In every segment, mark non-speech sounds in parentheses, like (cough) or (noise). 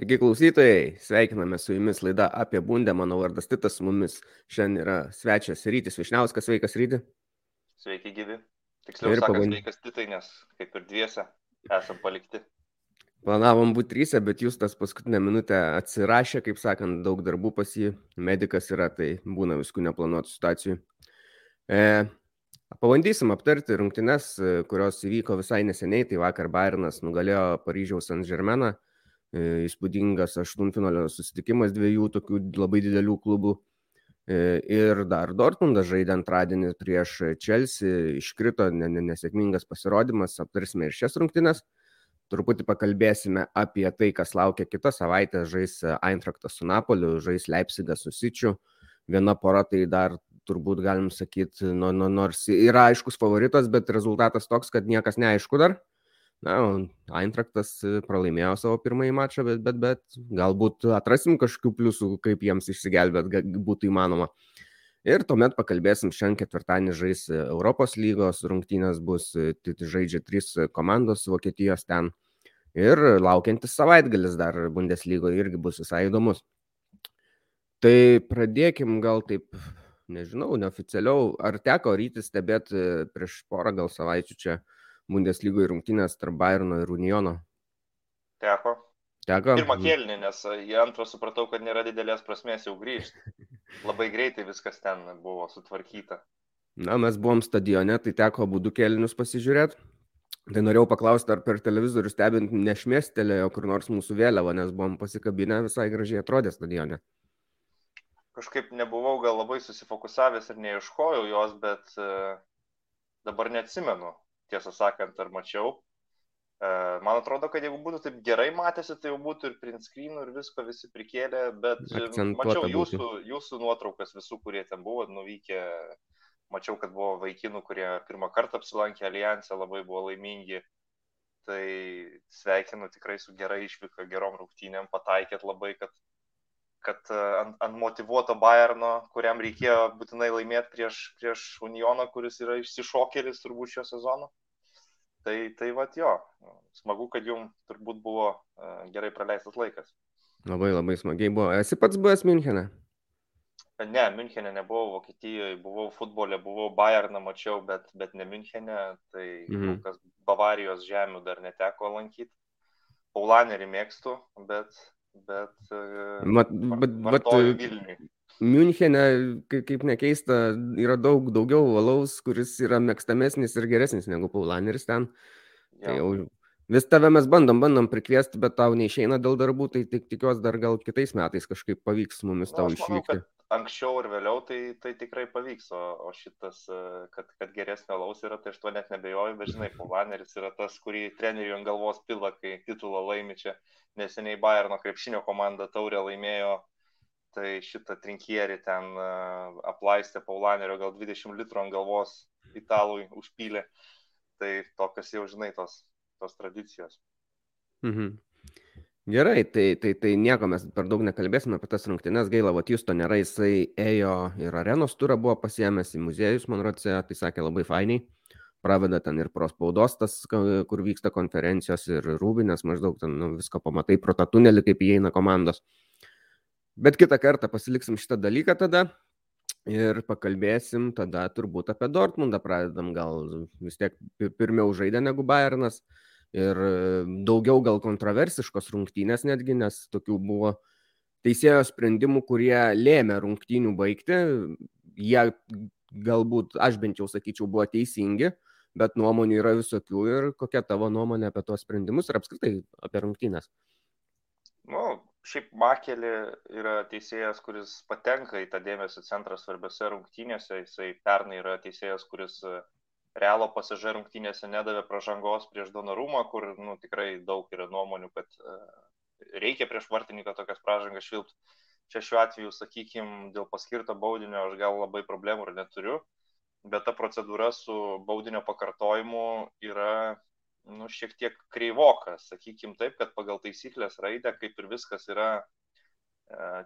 Sveiki klausytojai, sveikiname su jumis laida apie bundę, mano vardas Titas, su mumis šiandien yra svečias Rytis Višniauskas, sveikas Ryti. Sveiki gyvi. Tiksliau ir pabandy... sveikas Titai, nes kaip ir dviese esam palikti. Planavom būti trysę, bet jūs tas paskutinę minutę atsirašė, kaip sakant, daug darbų pas jį, medicas yra, tai būna viskų neplanuotų situacijų. E, Pabandysim aptarti rungtynes, kurios įvyko visai neseniai, tai vakar Bairnas nugalėjo Paryžiaus Anžermeną 3-1 įspūdingas aštuntfinalio susitikimas dviejų tokių labai didelių klubų. E, ir dar Dortmundas žaidė antradienį prieš Chelsea, iškrito nesėkmingas pasirodymas, aptarsime ir šias rungtynes. Truputį pakalbėsime apie tai, kas laukia kitą savaitę, žais Eintraktas su Napoliu, žais Leipzigas su Sičiu. Viena pora tai dar turbūt galim sakyti, nu, nu, nors yra aiškus favoritas, bet rezultatas toks, kad niekas neaišku dar. Na, Eintraktas e, pralaimėjo savo pirmąjį mačą, bet, bet, bet galbūt atrasim kažkokių pliusų, kaip jiems išsigelbėt būtų įmanoma. Ir tuomet pakalbėsim, šiandien ketvirtadienį žais Europos lygos rungtynės, bus e, žaidžia trys komandos Vokietijos ten. Ir laukiantis savaitgalis dar Bundeslygoje irgi bus visai įdomus. Tai pradėkim gal taip, nežinau, neoficialiau, ar teko ryti stebėti prieš porą gal savaičių čia uh, Bundeslygoje rungtynės tarp Bayerno ir Uniono? Teko. Teko. Pirmą kėlinį, nes į antrą supratau, kad nėra didelės prasmės jau grįžti. (laughs) Labai greitai viskas ten buvo sutvarkyta. Na, mes buvom stadione, tai teko būdų kėlinius pasižiūrėti. Tai norėjau paklausti, ar per televizorių stebint nešmėstelėjo kur nors mūsų vėliavą, nes buvom pasikabinę visai gražiai atrodė stadione. Kažkaip nebuvau gal labai susifokusavęs ir neieškojau jos, bet uh, dabar neatsimenu, tiesą sakant, ar mačiau. E, man atrodo, kad jeigu būtų taip gerai matėsi, tai jau būtų ir print screenų ir visko visi prikėlė, bet mačiau jūsų, jūsų nuotraukas visų, kurie ten buvo nuvykę. Mačiau, kad buvo vaikinų, kurie pirmą kartą apsilankė alijansę, labai buvo laimingi. Tai sveikinu tikrai su gerai išvyka, gerom rungtynėm, pataikėt labai, kad kad e, ant, ant motivuoto Bayerno, kuriam reikėjo būtinai laimėti prieš, prieš Unioną, kuris yra išsišokėlis turbūt šio sezono. Tai, tai va jo, smagu, kad jums turbūt buvo uh, gerai praleistas laikas. Labai labai smagiai buvo. Esi pats buvęs Münchenė? Ne, Münchenė nebuvau, Vokietijoje buvau futbole, buvau Bayerną mačiau, bet, bet ne Münchenė, tai mhm. kas Bavarijos žemių dar neteko lankyti. Paulanerį mėgstu, bet, bet... Mat, bet, bet Münchenė, kaip, kaip nekeista, yra daug daugiau valaus, kuris yra mėgstamesnis ir geresnis negu Paulaneris ten. Ja. Tai jau vis tave mes bandom, bandom prikviesti, bet tau neišeina dėl darbų, tai tik tikiuosi dar gal kitais metais kažkaip pavyks mumis tau išvykti. Manau, anksčiau ir vėliau tai, tai tikrai pavyks, o, o šitas, kad, kad geresnio laus yra, tai aš to net nebejoju, bet žinai, (laughs) Paulaneris yra tas, kurį trenerių ant galvos pila, kai titulą laimi čia neseniai Bayerno krepšinio komanda taurę laimėjo, tai šitą trinkierį ten uh, aplaistė Paulanerio gal 20 litrų ant galvos italui užpylė. Tai tokios jau, žinai, tos, tos tradicijos. Mhm. Gerai, tai, tai, tai nieko mes per daug nekalbėsime apie tas rungtynes. Gaila, va, jūs to nėra, jisai ėjo ir arenos turą buvo pasiemęs į muziejus, man rodsė, tai sakė labai fainiai praveda ten ir prospaudos tas, kur vyksta konferencijos ir rūbinės, maždaug ten nu, viską pamatai pro tą tunelį, kaip įeina komandos. Bet kitą kartą pasiliksim šitą dalyką tada ir pakalbėsim tada turbūt apie Dortmundą pradedam, gal vis tiek pirmiau žaidė negu Bayernas ir daugiau gal kontroversiškos rungtynės netgi, nes tokių buvo teisėjo sprendimų, kurie lėmė rungtynių baigti. Jie galbūt, aš bent jau sakyčiau, buvo teisingi, bet nuomonių yra visokių ir kokia tavo nuomonė apie tuos sprendimus ir apskritai apie rungtynės? Nu, šiaip Makelį yra teisėjas, kuris patenka į tą dėmesio centrą svarbiose rungtynėse. Jisai pernai yra teisėjas, kuris Realo pasižai rungtynėse nedavė pažangos prieš Donarumą, kur nu, tikrai daug yra nuomonių, kad uh, reikia prieš vartininką tokias pažangas švilpti. Čia šiuo atveju, sakykime, dėl paskirto baudinio aš gal labai problemų ir neturiu. Bet ta procedūra su baudinio pakartojimu yra nu, šiek tiek kreivoka, sakykim taip, kad pagal taisyklės raidę kaip ir viskas yra e,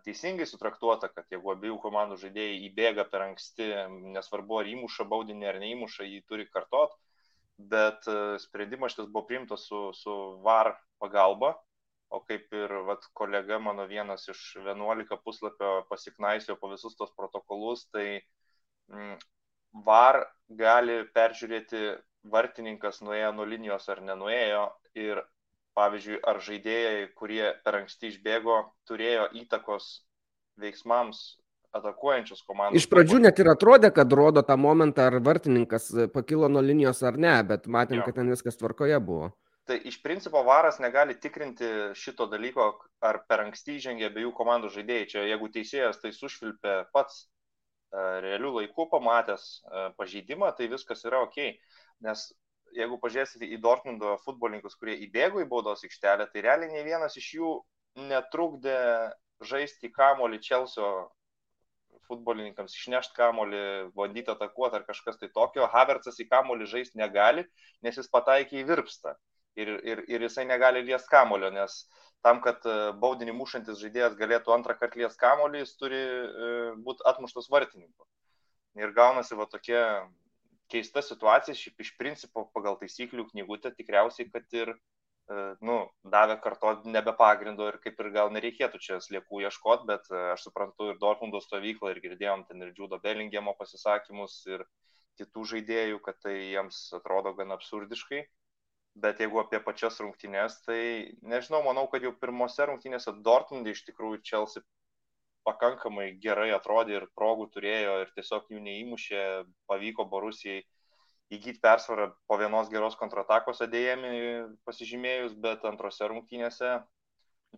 teisingai sutraktuota, kad jeigu abiejų komandų žaidėjai įbėga per anksti, nesvarbu ar įmuša baudinį ar neįmuša, jį turi kartot, bet e, sprendimas šitas buvo priimtas su, su VAR pagalba, o kaip ir vat, kolega mano vienas iš 11 puslapio pasiknaisio po visus tos protokolus, tai mm, VAR gali peržiūrėti vartininkas nuėjo nuo linijos ar nenuėjo ir pavyzdžiui, ar žaidėjai, kurie per anksti išbėgo, turėjo įtakos veiksmams atakuojančios komandos. Iš pradžių net ir atrodė, kad rodo tą momentą, ar vartininkas pakilo nuo linijos ar ne, bet matėm, jo. kad ten viskas tvarkoje buvo. Tai iš principo varas negali tikrinti šito dalyko, ar per anksti žengė abiejų komandų žaidėjai. Čia jeigu teisėjas tai sušvilpė pats e, realių laikų pamatęs e, pažeidimą, tai viskas yra ok. Nes jeigu pažiūrėsite į Dortmundo futbolininkus, kurie įbėgo į baudos aikštelę, tai realiai nei vienas iš jų netrukdė žaisti kamolį Čelsio futbolininkams išnešti kamolį, bandyti atakuoti ar kažkas tai tokio. Havertzas į kamolį žaisti negali, nes jis pataikė į virpstą ir, ir, ir jisai negali lies kamulio, nes tam, kad e, baudinį mušantis žaidėjas galėtų antrą kartą lies kamulį, jis turi e, būti atmuštas vartininku. Ir gaunasi va tokia keista situacija, šiaip iš principo pagal taisyklių knygutę tikriausiai, kad ir e, nu, davė karto nebe pagrindo ir kaip ir gal nereikėtų čia sliekų ieškoti, bet aš suprantu ir Dortmundo stovyklą ir girdėjom ten ir Džudo Belingemo pasisakymus ir kitų žaidėjų, kad tai jiems atrodo gan absurdiškai. Bet jeigu apie pačias rungtynes, tai nežinau, manau, kad jau pirmose rungtynėse Dortmundai iš tikrųjų Chelsea pakankamai gerai atrodė ir progų turėjo ir tiesiog jų neįmušė, pavyko Borusijai įgyti persvarą po vienos geros kontratakos adėjami pasižymėjus, bet antrose rungtynėse.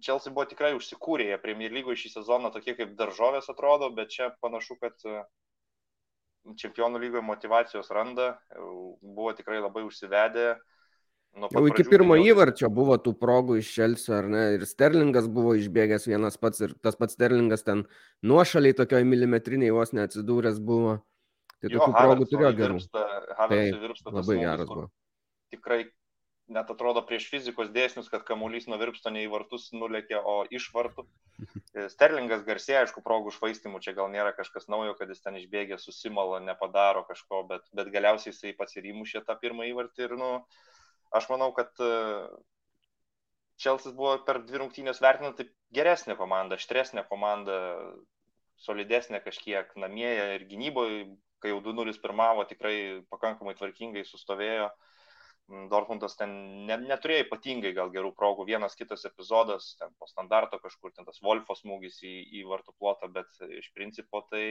Chelsea buvo tikrai užsikūrę, jie Premier lygoje šį sezoną tokie kaip daržovės atrodo, bet čia panašu, kad čempionų lygoje motivacijos randa, buvo tikrai labai užsivedę Jau iki pirmo tai įvarčio buvo tų progų iš Šelsio, ar ne? Ir Sterlingas buvo išbėgęs vienas pats, ir tas pats Sterlingas ten nuošaliai tokioje milimetriniai vos neatsidūręs buvo. Tai jo, tokių progų turėjo gerų. Havertzui virpsta tas labai geras buvo. Tikrai net atrodo prieš fizikos dėsnius, kad kamuolys nuo virpsto ne į vartus nulėkė, o iš vartų. (laughs) Sterlingas garsėja, aišku, progų švaistimų, čia gal nėra kažkas naujo, kad jis ten išbėgė, susimalo, nepadaro kažko, bet, bet galiausiai jisai pats ir įmušė tą pirmą įvartį ir, nu, Aš manau, kad Čelsis e, buvo per dvi rungtynės vertinant taip geresnė komanda, aštresnė komanda, solidesnė kažkiek namie ir gynyboje, kai jau 2-0 pirmavo, tikrai pakankamai tvarkingai sustovėjo. Mm, Dortmundas ten ne, neturėjo ypatingai gal gerų progų, vienas kitas epizodas, ten po standarto kažkur, ten tas Wolfo smūgis į, į vartų plotą, bet iš principo tai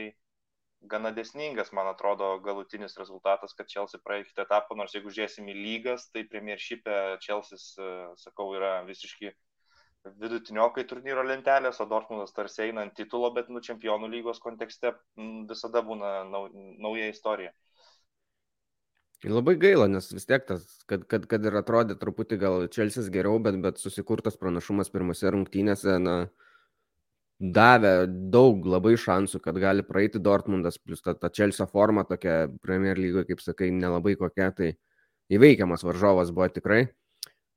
gana desningas, man atrodo, galutinis rezultatas, kad Chelsea praėjo kitą etapą, nors jeigu žiūrėsim į lygas, tai Premiership'e Chelsea, sakau, yra visiškai vidutiniokai turnyro lentelės, o Dortmundas tarsi eina ant titulo, bet nu čempionų lygos kontekste visada būna nau, nauja istorija. Labai gaila, nes vis tiek tas, kad, kad, kad ir atrodė truputį gal Čelsis geriau, bet, bet susikurtas pranašumas pirmose rungtynėse, na, uh, davė daug labai šansų, kad gali praeiti Dortmundas, plus ta, ta Čelsio forma tokia Premier lygoje, kaip sakai, nelabai kokia, tai įveikiamas varžovas buvo tikrai.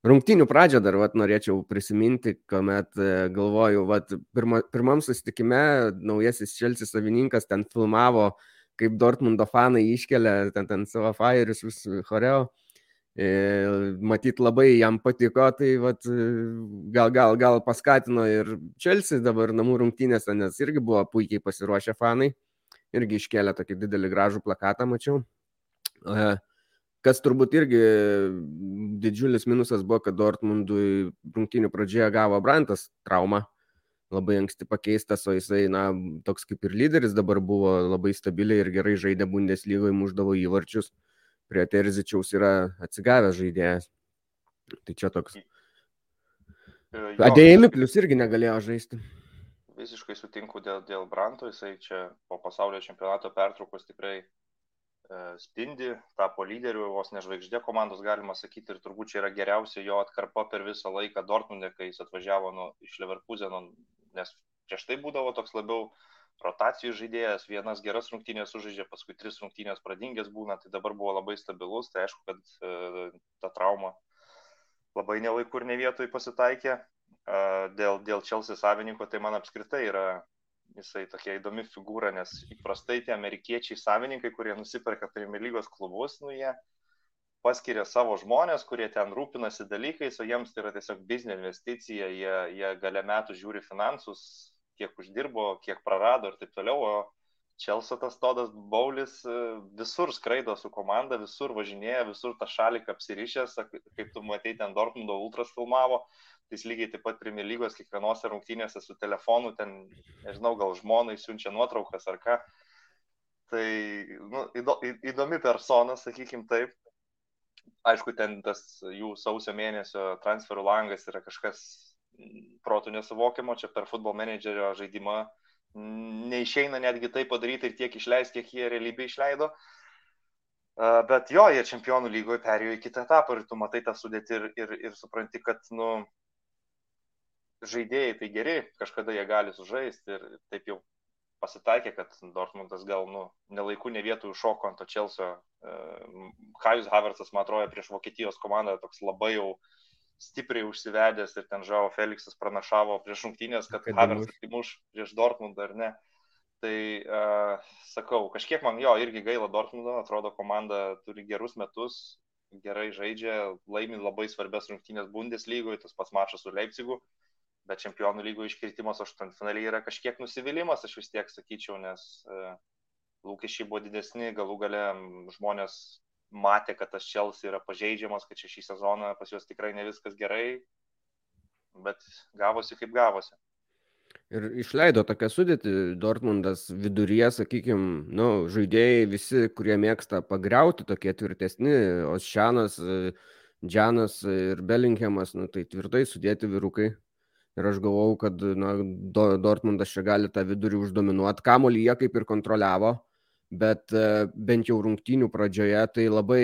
Rungtinių pradžią dar vat, norėčiau prisiminti, kuomet e, galvoju, vat, pirma, pirmam susitikime naujasis Čelsi savininkas ten filmavo, kaip Dortmundo fanai iškelia ten, ten savo fairius choreo. E, matyt, labai jam patiko, tai vat, gal, gal, gal paskatino ir Čelsi dabar namų rungtynėse, nes irgi buvo puikiai pasiruošę fanai, irgi iškėlė tokį didelį gražų plakatą, mačiau. E, kas turbūt irgi didžiulis minusas buvo, kad Dortmundui rungtynių pradžioje gavo Brantas traumą, labai anksti pakeistas, o jisai, na, toks kaip ir lyderis dabar buvo labai stabiliai ir gerai žaidė Bundeslygoje, muždavo įvarčius prie Terzičiaus yra atsigavęs žaidėjas. Tai čia toks. Adėjami plus irgi negalėjo žaisti. Visiškai sutinku dėl, dėl Branto, jisai čia po pasaulio čempionato pertraukos tikrai e, spindi, tapo lyderiu, vos nežvaigždė komandos galima sakyti ir turbūt čia yra geriausia jo atkarpa per visą laiką Dortmundė, kai jis atvažiavo nu, iš Leverkuseno, nes prieš tai būdavo toks labiau rotacijų žaidėjas, vienas geras rungtynės sužaidžia, paskui tris rungtynės pradingęs būna, tai dabar buvo labai stabilus, tai aišku, kad e, ta trauma labai nelaikur ne vietoj pasitaikė. E, dėl, dėl Chelsea savininko, tai man apskritai yra jisai tokia įdomi figūra, nes įprastai tie amerikiečiai savininkai, kurie nusiperka Premier lygos klubus, nu jie paskiria savo žmonės, kurie ten rūpinasi dalykais, o jiems tai yra tiesiog biznė investicija, jie, jie gale metų žiūri finansus, kiek uždirbo, kiek prarado ir taip toliau, o Čelso tas Todas Baulis e, visur skraido su komanda, visur važinėja, visur tą šalį apsirišęs, kaip tu matei, ten Dortmundo Ultras filmavo, tai jis lygiai taip pat Premier lygos kiekvienose rungtynėse su telefonu, ten, nežinau, gal žmonai siunčia nuotraukas ar ką. Tai nu, įdomi persona, sakykim taip. Aišku, ten tas jų sausio mėnesio transferų langas yra kažkas protų nesuvokiamo, čia per futbol menedžerio žaidimą neišeina netgi tai padaryti ir tiek išleisti, kiek jie realybėje išleido. Bet jo, jie čempionų lygoje perėjo į kitą etapą ir tu matai tą sudėtį ir, ir, ir supranti, kad nu, žaidėjai tai geri, kažkada jie gali sužaisti ir taip jau pasitaikė, kad Dortmundas gal nu, nelaikų ne vietų šoko ant to Čelsio. Kajus Havertzas, man atrodo, prieš Vokietijos komandą toks labai jau stipriai užsivedęs ir ten Žavo Felixas pranašavo prieš rungtynės, kad Havertzas įmuš prieš Dortmundą ar ne. Tai uh, sakau, kažkiek man jo irgi gaila Dortmundo, atrodo komanda turi gerus metus, gerai žaidžia, laimi labai svarbias rungtynės Bundeslygoje, tas pats mačas su Leipzigu. Uh, bet čempionų lygų iškritimas aštuntfinaliai yra kažkiek nusivylimas, aš vis tiek sakyčiau, nes e, lūkesčiai buvo didesni, galų gale žmonės matė, kad tas Chelsea yra pažeidžiamas, kad šį sezoną pas juos tikrai ne viskas gerai, bet gavosi kaip gavosi. Ir išleido tokią sudėtį Dortmundas viduryje, sakykime, nu, žaidėjai visi, kurie mėgsta pagriauti, tokie tvirtesni, Osšanas, Džanas ir Bellinghamas, nu, tai tvirtai sudėti vyrukai. Ir aš galvau, kad na, Dortmundas čia gali tą vidurį uždominuoti. Kamolį jie kaip ir kontroliavo, bet e, bent jau rungtynių pradžioje tai labai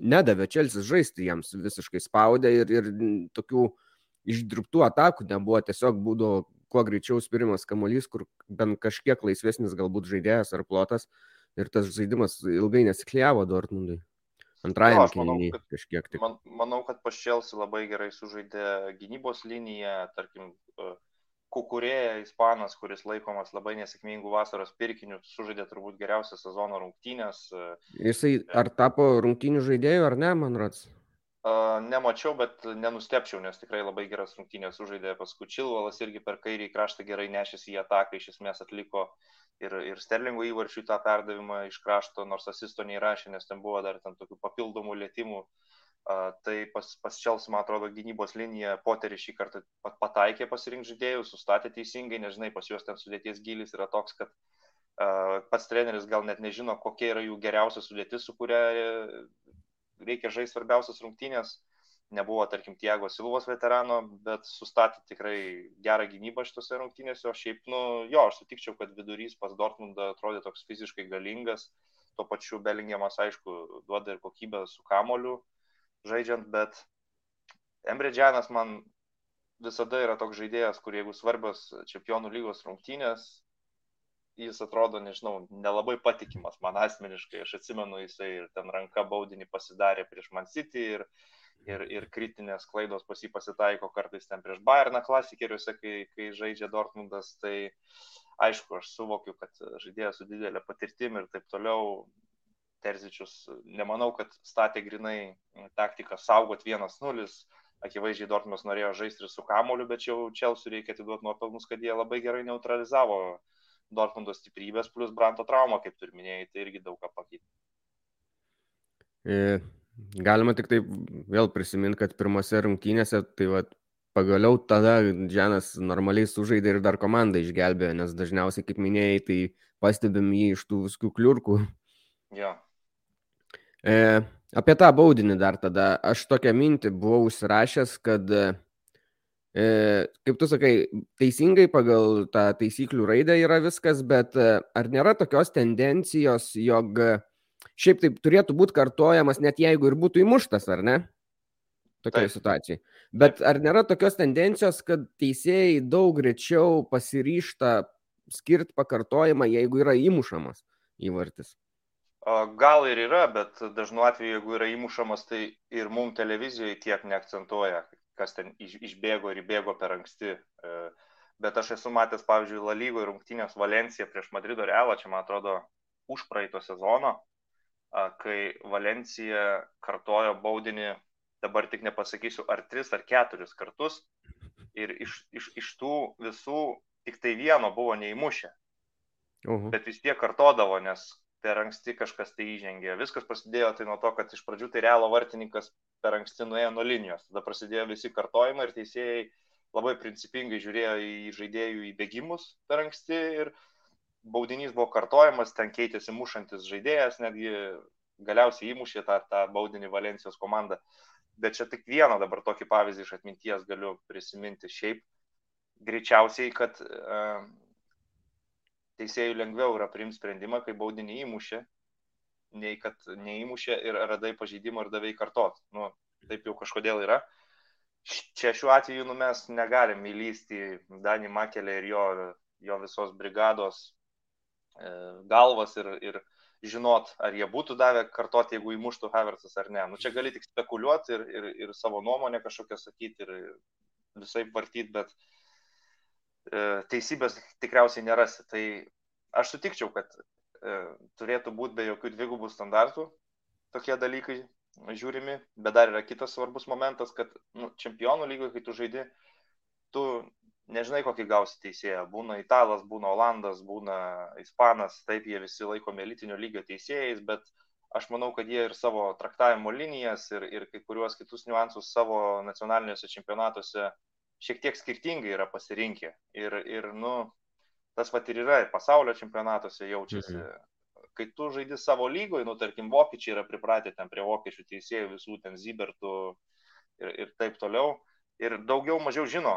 nedavė Čelsis žaisti jiems, visiškai spaudė ir, ir tokių išdirbtų atakų nebuvo, tiesiog būdavo kuo greičiau spirimas kamuolys, kur bent kažkiek laisvesnis galbūt žaidėjas ar plotas ir tas žaidimas ilgai nesiklijavo Dortmundui. Antrajam no, kelyniui kažkiek tik. Man, manau, kad pašėlsi labai gerai sužaidė gynybos liniją, tarkim, e, Kukurėja, ispanas, kuris laikomas labai nesėkmingų vasaros pirkinių, sužaidė turbūt geriausią sezono rungtynės. E, Jisai ar tapo rungtynių žaidėjų ar ne, man rats? Uh, nemačiau, bet nenustepčiau, nes tikrai labai geras rungtynės sužaidė. Paskui Čilvalas irgi per kairį kraštą gerai nešėsi į ataką, iš esmės atliko ir, ir Sterlingo įvarčių tą perdavimą iš krašto, nors asisto neįrašė, nes ten buvo dar ten tokių papildomų lėtymų. Uh, tai pas, pas Čels, man atrodo, gynybos linija Poterį šį kartą pat, pataikė pasirinkti žaidėjus, sustatė teisingai, nežinai, pas juos ten sudėties gilis yra toks, kad uh, pats treneris gal net nežino, kokia yra jų geriausia sudėtis, su kuria reikia žaisti svarbiausias rungtynės. Uh, nebuvo, tarkim, Tiago Silvos veterano, bet sustatė tikrai gerą gynybą šitose rungtynėse, o šiaip, nu, jo, aš sutikčiau, kad vidurys pas Dortmundą atrodė toks fiziškai galingas, tuo pačiu Belingiamas, aišku, duoda ir kokybę su kamoliu žaidžiant, bet Emre Džianas man visada yra toks žaidėjas, kur jeigu svarbios čempionų lygos rungtynės, jis atrodo, nežinau, nelabai patikimas man asmeniškai. Aš atsimenu, jisai ir ten ranka baudinį pasidarė prieš Man City ir ir, ir kritinės klaidos pas jį pasitaiko kartais ten prieš Bayerną klasikeriuose, kai, kai žaidžia Dortmundas, tai aišku, aš suvokiu, kad žaidėjas su didelė patirtim ir taip toliau. Terzičius, nemanau, kad statė grinai taktiką saugot 1-0, akivaizdžiai Dortmundas norėjo žaisti ir su kamoliu, bet jau Čelsiu reikia atiduoti nuopelnus, kad jie labai gerai neutralizavo Dortmundo stiprybės, plus Branto traumą, kaip tu minėjai, tai irgi daug ką pakeitė. E, Galima tik taip vėl prisiminti, kad pirmose rungtynėse, tai va, pagaliau tada Džianas normaliai sužaidė ir dar komandą išgelbėjo, nes dažniausiai, kaip minėjai, tai pastebim jį iš tų viskų kliurkų. Jo. E, apie tą baudinį dar tada. Aš tokią mintį buvau užsirašęs, kad, e, kaip tu sakai, teisingai pagal tą taisyklių raidę yra viskas, bet e, ar nėra tokios tendencijos, jog e, šiaip taip turėtų būti kartojamas, net jeigu ir būtų įmuštas, ar ne? Tokioje situacijoje. Bet ar nėra tokios tendencijos, kad teisėjai daug greičiau pasiryšta skirti pakartojimą, jeigu yra įmušamas įvartis? Gal ir yra, bet dažnu atveju, jeigu yra įmušamas, tai ir mum televizijoje tiek neakcentuoja, kas ten išbėgo ir įbėgo per anksti. E, bet aš esu matęs, pavyzdžiui, La lygoje rungtynės Valencija prieš Madrido Realą, čia man atrodo už praeito sezono, kai Valencija kartojo baudinį, dabar tik nepasakysiu, ar tris ar keturis kartus. Ir iš, iš, iš tų visų tik tai vieno buvo neįmušę. Uhum. Bet vis tiek kartodavo, nes per anksti kažkas tai įžengė. Viskas prasidėjo tai nuo to, kad iš pradžių tai realo vartininkas per anksti nuėjo nuo linijos. Tada prasidėjo visi kartojimai ir teisėjai labai principingai žiūrėjo į žaidėjų įbėgimus per anksti ir baudinys buvo kartojamas, ten keitėsi mušantis žaidėjas, netgi galiausiai įmušė tą, tą baudinį Valencijos komandą. Bet čia tik vieną dabar tokį pavyzdį iš atminties galiu prisiminti. Šiaip greičiausiai, kad uh, teisėjų lengviau yra priimti sprendimą, kai baudinį įmušė, nei kad neįmušė ir radai pažeidimą ir davai kartot. Nu, taip jau kažkodėl yra. Čia šiuo atveju nu, mes negalim įlysti Danį Makelę ir jo, jo visos brigados e, galvas ir, ir žinot, ar jie būtų davę kartoti, jeigu įmuštų Haversas ar ne. Nu, čia gali tik spekuliuoti ir, ir, ir savo nuomonę kažkokią sakyti ir visai vartyti, bet teisybės tikriausiai nerasi. Tai aš sutikčiau, kad e, turėtų būti be jokių dvigubų standartų tokie dalykai žiūrimi, bet dar yra kitas svarbus momentas, kad nu, čempionų lygoje, kai tu žaidi, tu nežinai, kokį gausi teisėją. Būna italas, būna olandas, būna ispanas, taip jie visi laikomi elitinio lygio teisėjais, bet aš manau, kad jie ir savo traktavimo linijas ir, ir kai kuriuos kitus niuansus savo nacionaliniuose čempionatuose šiek tiek skirtingai yra pasirinkę. Ir, ir nu, tas pat ir yra pasaulio čempionatuose jaučiasi. Mhm kai tu žaidi savo lygoj, nu, tarkim, vokiečiai yra pripratę ten prie vokiečių teisėjų, visų ten Zibertų ir, ir taip toliau. Ir daugiau mažiau žino,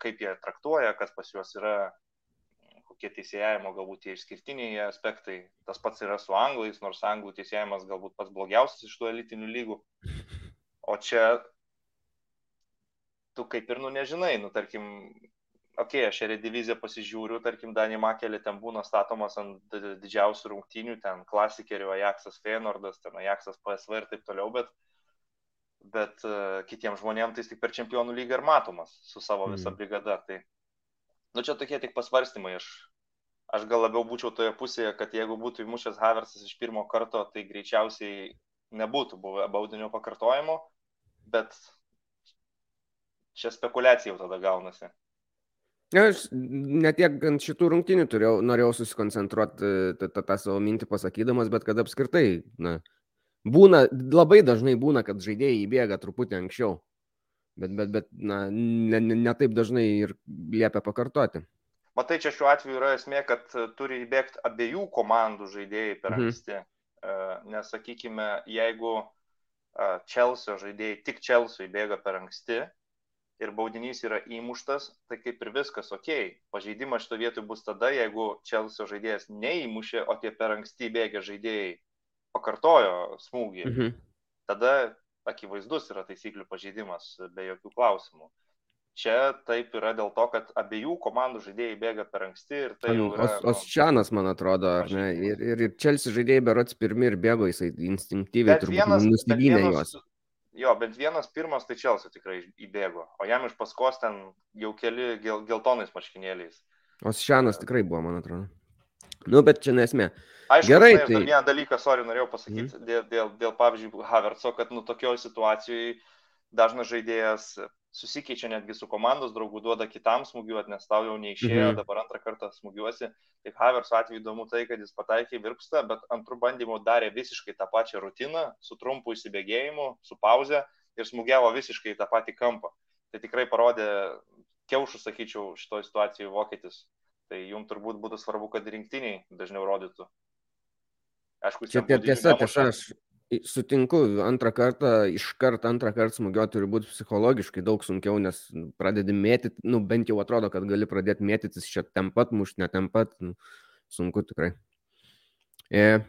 kaip jie traktuoja, kas pas juos yra, kokie teisėjimo galbūt tie išskirtiniai aspektai. Tas pats yra su anglais, nors anglų teisėjimas galbūt pats blogiausias iš tų elitinių lygų. (laughs) O čia tu kaip ir nu nežinai, nu tarkim, okei, okay, aš šią diviziją pasižiūriu, tarkim, Danį Makelį ten būna statomas ant didžiausių rungtynių, ten klasikerių, Ajaxas Feynordas, ten Ajaxas PSV ir taip toliau, bet, bet uh, kitiems žmonėms tai tik per čempionų lygą ir matomas su savo visa mm. brigada. Tai, nu čia tokie tik pasvarstymai, aš, aš gal labiau būčiau toje pusėje, kad jeigu būtų įmušęs Haversas iš pirmo karto, tai greičiausiai nebūtų buvę baudinio pakartojimo, bet čia spekulacija jau tada gaunasi. Aš net tiek ant šitų rungtynių turėjau, norėjau susikoncentruoti tą, tą, tą savo mintį pasakydamas, bet kad apskritai, na, būna, labai dažnai būna, kad žaidėjai įbėga truputį anksčiau, bet, bet, bet na, ne, ne, ne taip dažnai ir liepia pakartoti. Matai, čia šiuo atveju yra esmė, kad turi įbėgti abiejų komandų žaidėjai per mhm. anksti. Mhm. Nes, sakykime, jeigu Čelsio žaidėjai tik Čelsio įbėga per anksti, ir baudinys yra įmuštas, tai kaip ir viskas ok. Pažeidimas šito vietoj bus tada, jeigu Čelsio žaidėjas neįmušė, o tie per anksti bėgę žaidėjai pakartojo smūgį. Mhm. Tada akivaizdus yra taisyklių pažeidimas be jokių klausimų. Čia taip yra dėl to, kad abiejų komandų žaidėjai bėga per anksti ir tai jau yra... Nu, Osčianas, man atrodo, ar ne? Ir, ir, ir Čelsi žaidėjai berots pirmi ir bėgo, jisai instinktyviai turbūt nusivylė juos. Jo, bent vienas pirmas tai Čelsi tikrai įbėgo, o jam iš paskos ten jau keli gel, geltonais marškinėliais. O Šianas tikrai buvo, man atrodo. Nu, bet čia nesmė. Aišku, Gerai, tai... Dar vieną dalyką, sorry, norėjau pasakyti mm. dėl, dėl, dėl, pavyzdžiui, Havertzo, kad nu tokioje situacijoje dažnas žaidėjas susikeičia netgi su komandos draugu, duoda kitam smūgiuoti, nes tau jau neišėjo, mhm. dabar antrą kartą smūgiuosi. Tai Havers atveju įdomu tai, kad jis pataikė virpstą, bet antrų bandymų darė visiškai tą pačią rutiną, su trumpu įsibėgėjimu, su pauze ir smūgiavo visiškai tą patį kampą. Tai tikrai parodė kiaušų, sakyčiau, šitoje situacijoje vokietis. Tai jums turbūt būtų svarbu, kad rinktiniai dažniau rodytų. Aišku, čia tiesa, tiesa, aš Sutinku, antrą kartą, iš karto antrą kartą smūgiuoti turi būti psichologiškai daug sunkiau, nes nu, pradedi mėtyti, nu bent jau atrodo, kad gali pradėti mėtytis čia ten pat, mušti ne ten pat, nu, sunku tikrai. E,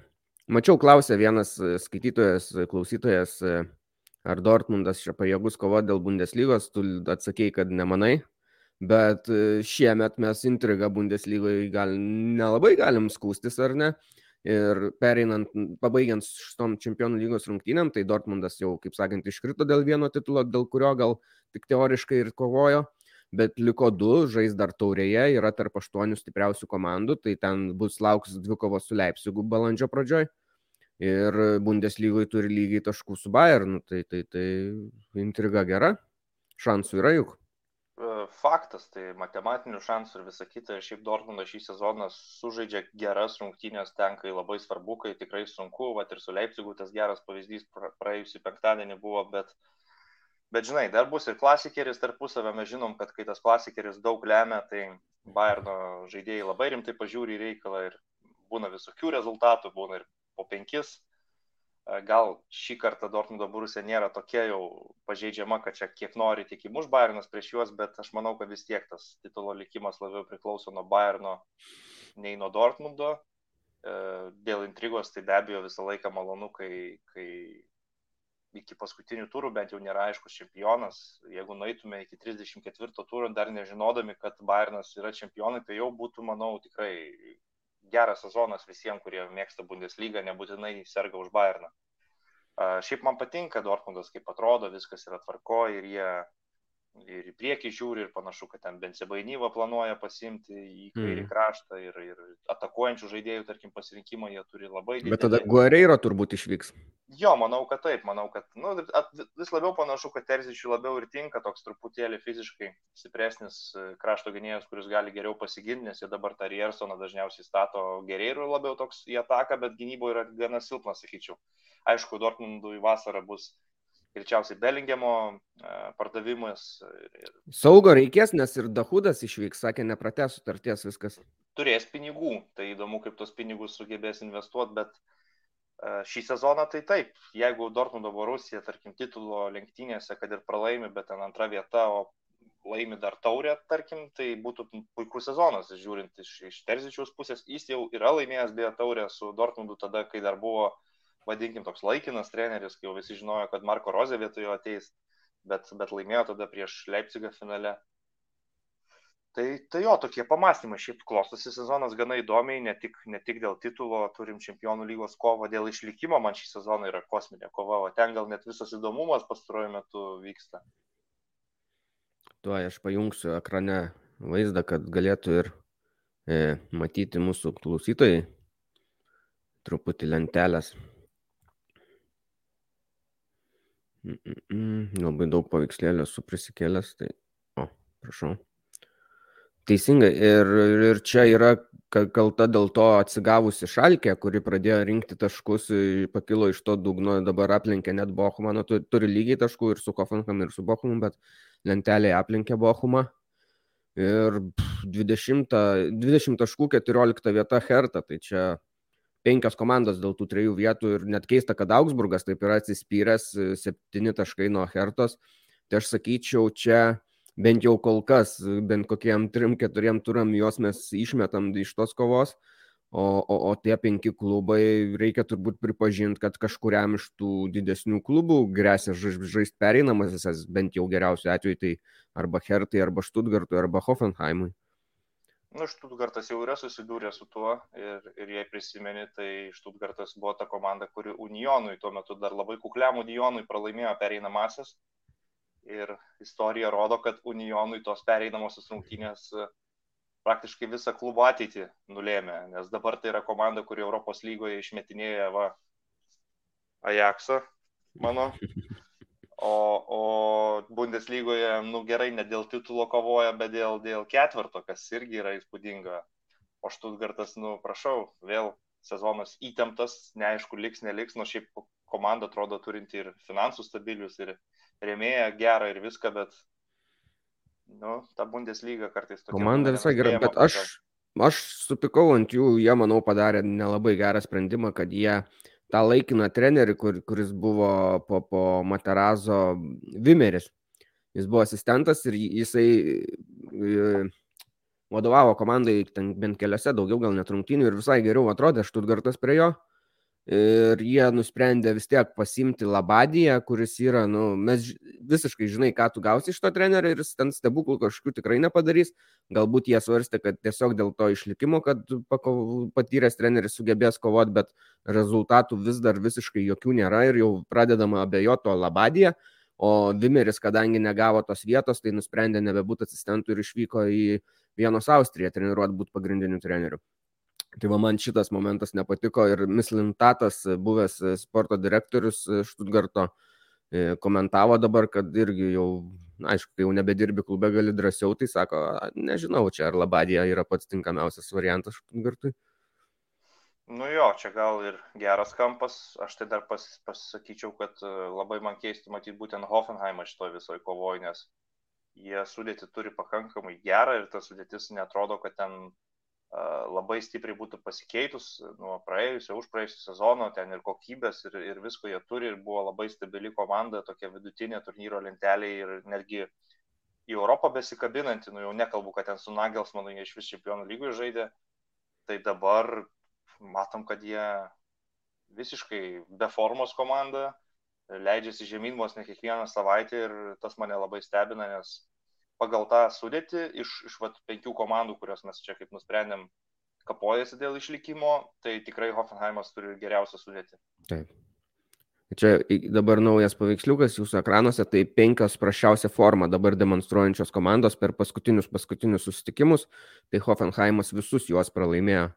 mačiau, klausė vienas skaitytojas, klausytojas, e, ar Dortmundas čia pajėgus kovoti dėl Bundeslygos, tu atsakėjai, kad nemanai, bet e, šiemet mes intrigą Bundeslygoje gal nelabai galim skūstis, ar ne? Ir pereinant, pabaigiant šitom čempionų lygos rungtynėm, tai Dortmundas jau, kaip sakant, iškrito dėl vieno titulo, dėl kurio gal tik teoriškai ir kovojo, bet liko du, žais dar taurėje, yra tarp aštuonių stipriausių komandų, tai ten bus lauks dvi kovos su Leipzigu balandžio pradžioj. ir Bundeslygoje turi lygiai taškų su Bayernu, tai, tai, tai intriga gera, šansų yra juk. E, faktas, tai matematinių šansų ir visa kita. Ir šiaip Dortmundas šį sezoną sužaidžia geras rungtynės ten, kai labai svarbu, kai tikrai sunku, va ir su Leipzigu tas geras pavyzdys praėjusį penktadienį buvo, bet, bet žinai, dar bus ir klasikeris tarpusavę, mes žinom, kad kai tas klasikeris daug lemia, tai Bayerno žaidėjai labai rimtai pažiūri į reikalą ir būna visokių rezultatų, būna ir po penkis. Gal šį kartą Dortmundo Borussia nėra tokia jau pažeidžiama, kad čia kiek nori tik įmuš Bayernas prieš juos, bet aš manau, kad vis tiek tas titulo likimas labiau priklauso nuo Bayerno nei nuo Dortmundo. Dėl intrigos tai be abejo visą laiką malonu, kai, kai iki paskutinių turų bent jau nėra aiškus čempionas. Jeigu nueitume iki 34 turų dar nežinodami, kad Bayernas yra čempionai, tai jau būtų, manau, tikrai geras sezonas visiems, kurie mėgsta Bundesliga, nebūtinai serga už Bayerną. Šiaip man patinka Dortmundas, kaip atrodo, viskas yra tvarko ir jie ir į priekį žiūri ir panašu, kad ten Bensebainyvą planuoja pasimti į kairį mm. kraštą ir, ir atakuojančių žaidėjų, tarkim, pasirinkimą jie turi labai didelį. Bet tada Guerreiro turbūt išvyks. Jo, manau, kad taip, manau, kad nu, at, vis labiau panašu, kad Terzičiui labiau ir tinka toks truputėlį fiziškai stipresnis e, krašto gynėjas, kuris gali geriau pasiginti, nes jie dabar tą Riersoną dažniausiai stato Guerreiro labiau toks į ataką, bet gynyboje yra gana silpnas, sakyčiau. Aišku, Dortmundui vasara bus greičiausiai Belingemo e, pardavimas. Ir... Saugo reikės, nes ir Dahudas išvyks, sakė, nepratęs sutarties viskas. Turės pinigų, tai įdomu, kaip tos pinigus sugebės investuoti, bet e, šį sezoną tai taip, jeigu Dortmundo Borusija, tarkim, titulo lenktynėse, kad ir pralaimi, bet ten antra vieta, o laimi dar taurę, tarkim, tai būtų puikus sezonas, žiūrint iš, iš Terzičiaus pusės. Jis jau yra laimėjęs beje taurę su Dortmundu tada, kai dar buvo uh, vadinkim, toks laikinas treneris, kai jau visi žinojo, kad Marko Rozė vietojo ateis, bet, bet laimėjo tada prieš Leipzigą finale. Tai, tai jo, tokie pamastymai, šiaip klostosi sezonas gana įdomiai, ne tik, ne tik dėl titulo, turim čempionų lygos kovą, dėl išlikimo man šį sezoną yra kosminė kova, o ten gal net visas įdomumas pastaruoju metu vyksta. Tuo aš pajungsiu ekrane vaizdą, kad galėtų ir e, matyti mūsų klausytojai truputį lentelės. Mm, mm. Labai daug paveikslėlio esu prisikėlęs, tai... O, prašau. Teisingai. Ir, ir čia yra kalta dėl to atsigavusi šalkė, kuri pradėjo rinkti taškus, pakilo iš to dugno, dabar aplenkė net Bochumą, nu, turi lygiai taškų ir su Kofankam, ir su Bochumu, bet lentelėje aplenkė Bochumą. Ir 20, 20 taškų 14 vieta Herta, tai čia penkios komandos dėl tų trijų vietų ir net keista, kad Augsburgas taip yra atsispyręs, e, septyni taškai nuo Hertos. Tai aš sakyčiau, čia bent jau kol kas, bent kokiem trim, keturiem turam juos mes išmetam iš tos kovos, o, o, o tie penki klubai reikia turbūt pripažinti, kad kažkuriam iš tų didesnių klubų grėsia žaisti pereinamasis, bent jau geriausiu atveju tai arba Hertai, arba Stuttgartui, arba Hoffenheimui. Nu, Štutgartas jau yra susidūrę su tuo ir, ir jei prisimeni, tai Štutgartas buvo ta komanda, kuri Unionui, tuo metu dar labai kukliam Unionui pralaimėjo pereinamasis. Ir istorija rodo, kad Unionui tos pereinamosios rungtynės e, praktiškai visą klubo ateitį nulėmė, nes dabar tai yra komanda, kuri Europos lygoje išmetinėja va, Ajaxą, mano (laughs) o, o Bundeslygoje, nu gerai, ne dėl titulo kovoja, bet dėl, dėl ketvirto, kas irgi yra įspūdinga. O Štutgartas, nu prašau, vėl sezonas įtemptas, neaišku, liks, neliks, nors šiaip komanda atrodo turinti ir finansų stabilius, ir rėmėją gerą, ir viską, bet, nu, ta Bundeslyga kartais tokia. Komanda visai gera, bet aš, aš supikau ant jų, jie, manau, padarė nelabai gerą sprendimą, kad jie tą laikiną trenerį, kur, kuris buvo po, po Materazo Vimeris. Jis buvo asistentas ir jisai e, vadovavo komandai bent keliose, daugiau gal net rungtynių ir visai geriau atrodė Štutgartas prie jo ir jie nusprendė vis tiek pasimti Labadiją, kuris yra, nu, mes visiškai žinai, ką tu gausi iš to trenerio ir jis ten stebuklų kažkokių tikrai nepadarys. Galbūt jie svarstė, kad tiesiog dėl to išlikimo, kad patyręs treneris sugebės kovoti, bet rezultatų vis dar visiškai jokių nėra ir jau pradedama abejoto Labadiją. O Vimeris, kadangi negavo tos vietos, tai nusprendė nebebūti asistentų ir išvyko į Vienos Austriją treniruoti būti pagrindiniu treneriu. Tai va, man šitas momentas nepatiko ir Mislintatas, buvęs sporto direktorius Štutgarto, komentavo dabar, kad irgi jau, na, aišku, kai jau nebedirbi klube, gali drąsiau, tai sako, nežinau, čia ar Labadija yra pats tinkamiausias variantas Štutgartui. Nu jo, čia gal ir geras kampas, aš tai dar pas, pasakyčiau, kad e, labai man keistų matyti būtent Hoffenheimą šitoje visoje kovoje, nes jie sudėti turi pakankamai gerą ir ta sudėtis netrodo, kad ten labai stipriai būtų pasikeitus nuo praėjusio, už praėjusio sezono, ten ir kokybės, ir, ir visko jie turi, ir buvo labai stabili komanda, tokia vidutinė turnyro lentelė ir netgi į Europą besikabinanti, nu jau nekalbu, kad ten su Nagelsmanu jie iš vis čempionų lygoje žaidė, tai dabar matom, kad jie visiškai be formos komanda, leidžiasi žemyn vos ne kiekvieną savaitę ir tas mane labai stebina, nes pagal tą sudėtį iš, iš vat, penkių komandų, kurios mes čia kaip nusprendėm kapojasi dėl išlikimo, tai tikrai Hoffenheimas turi geriausią sudėtį. Taip. Čia dabar naujas paveiksliukas jūsų ekranuose, tai penkios prašiausia forma dabar demonstruojančios komandos per paskutinius paskutinius susitikimus, tai Hoffenheimas visus juos pralaimėjo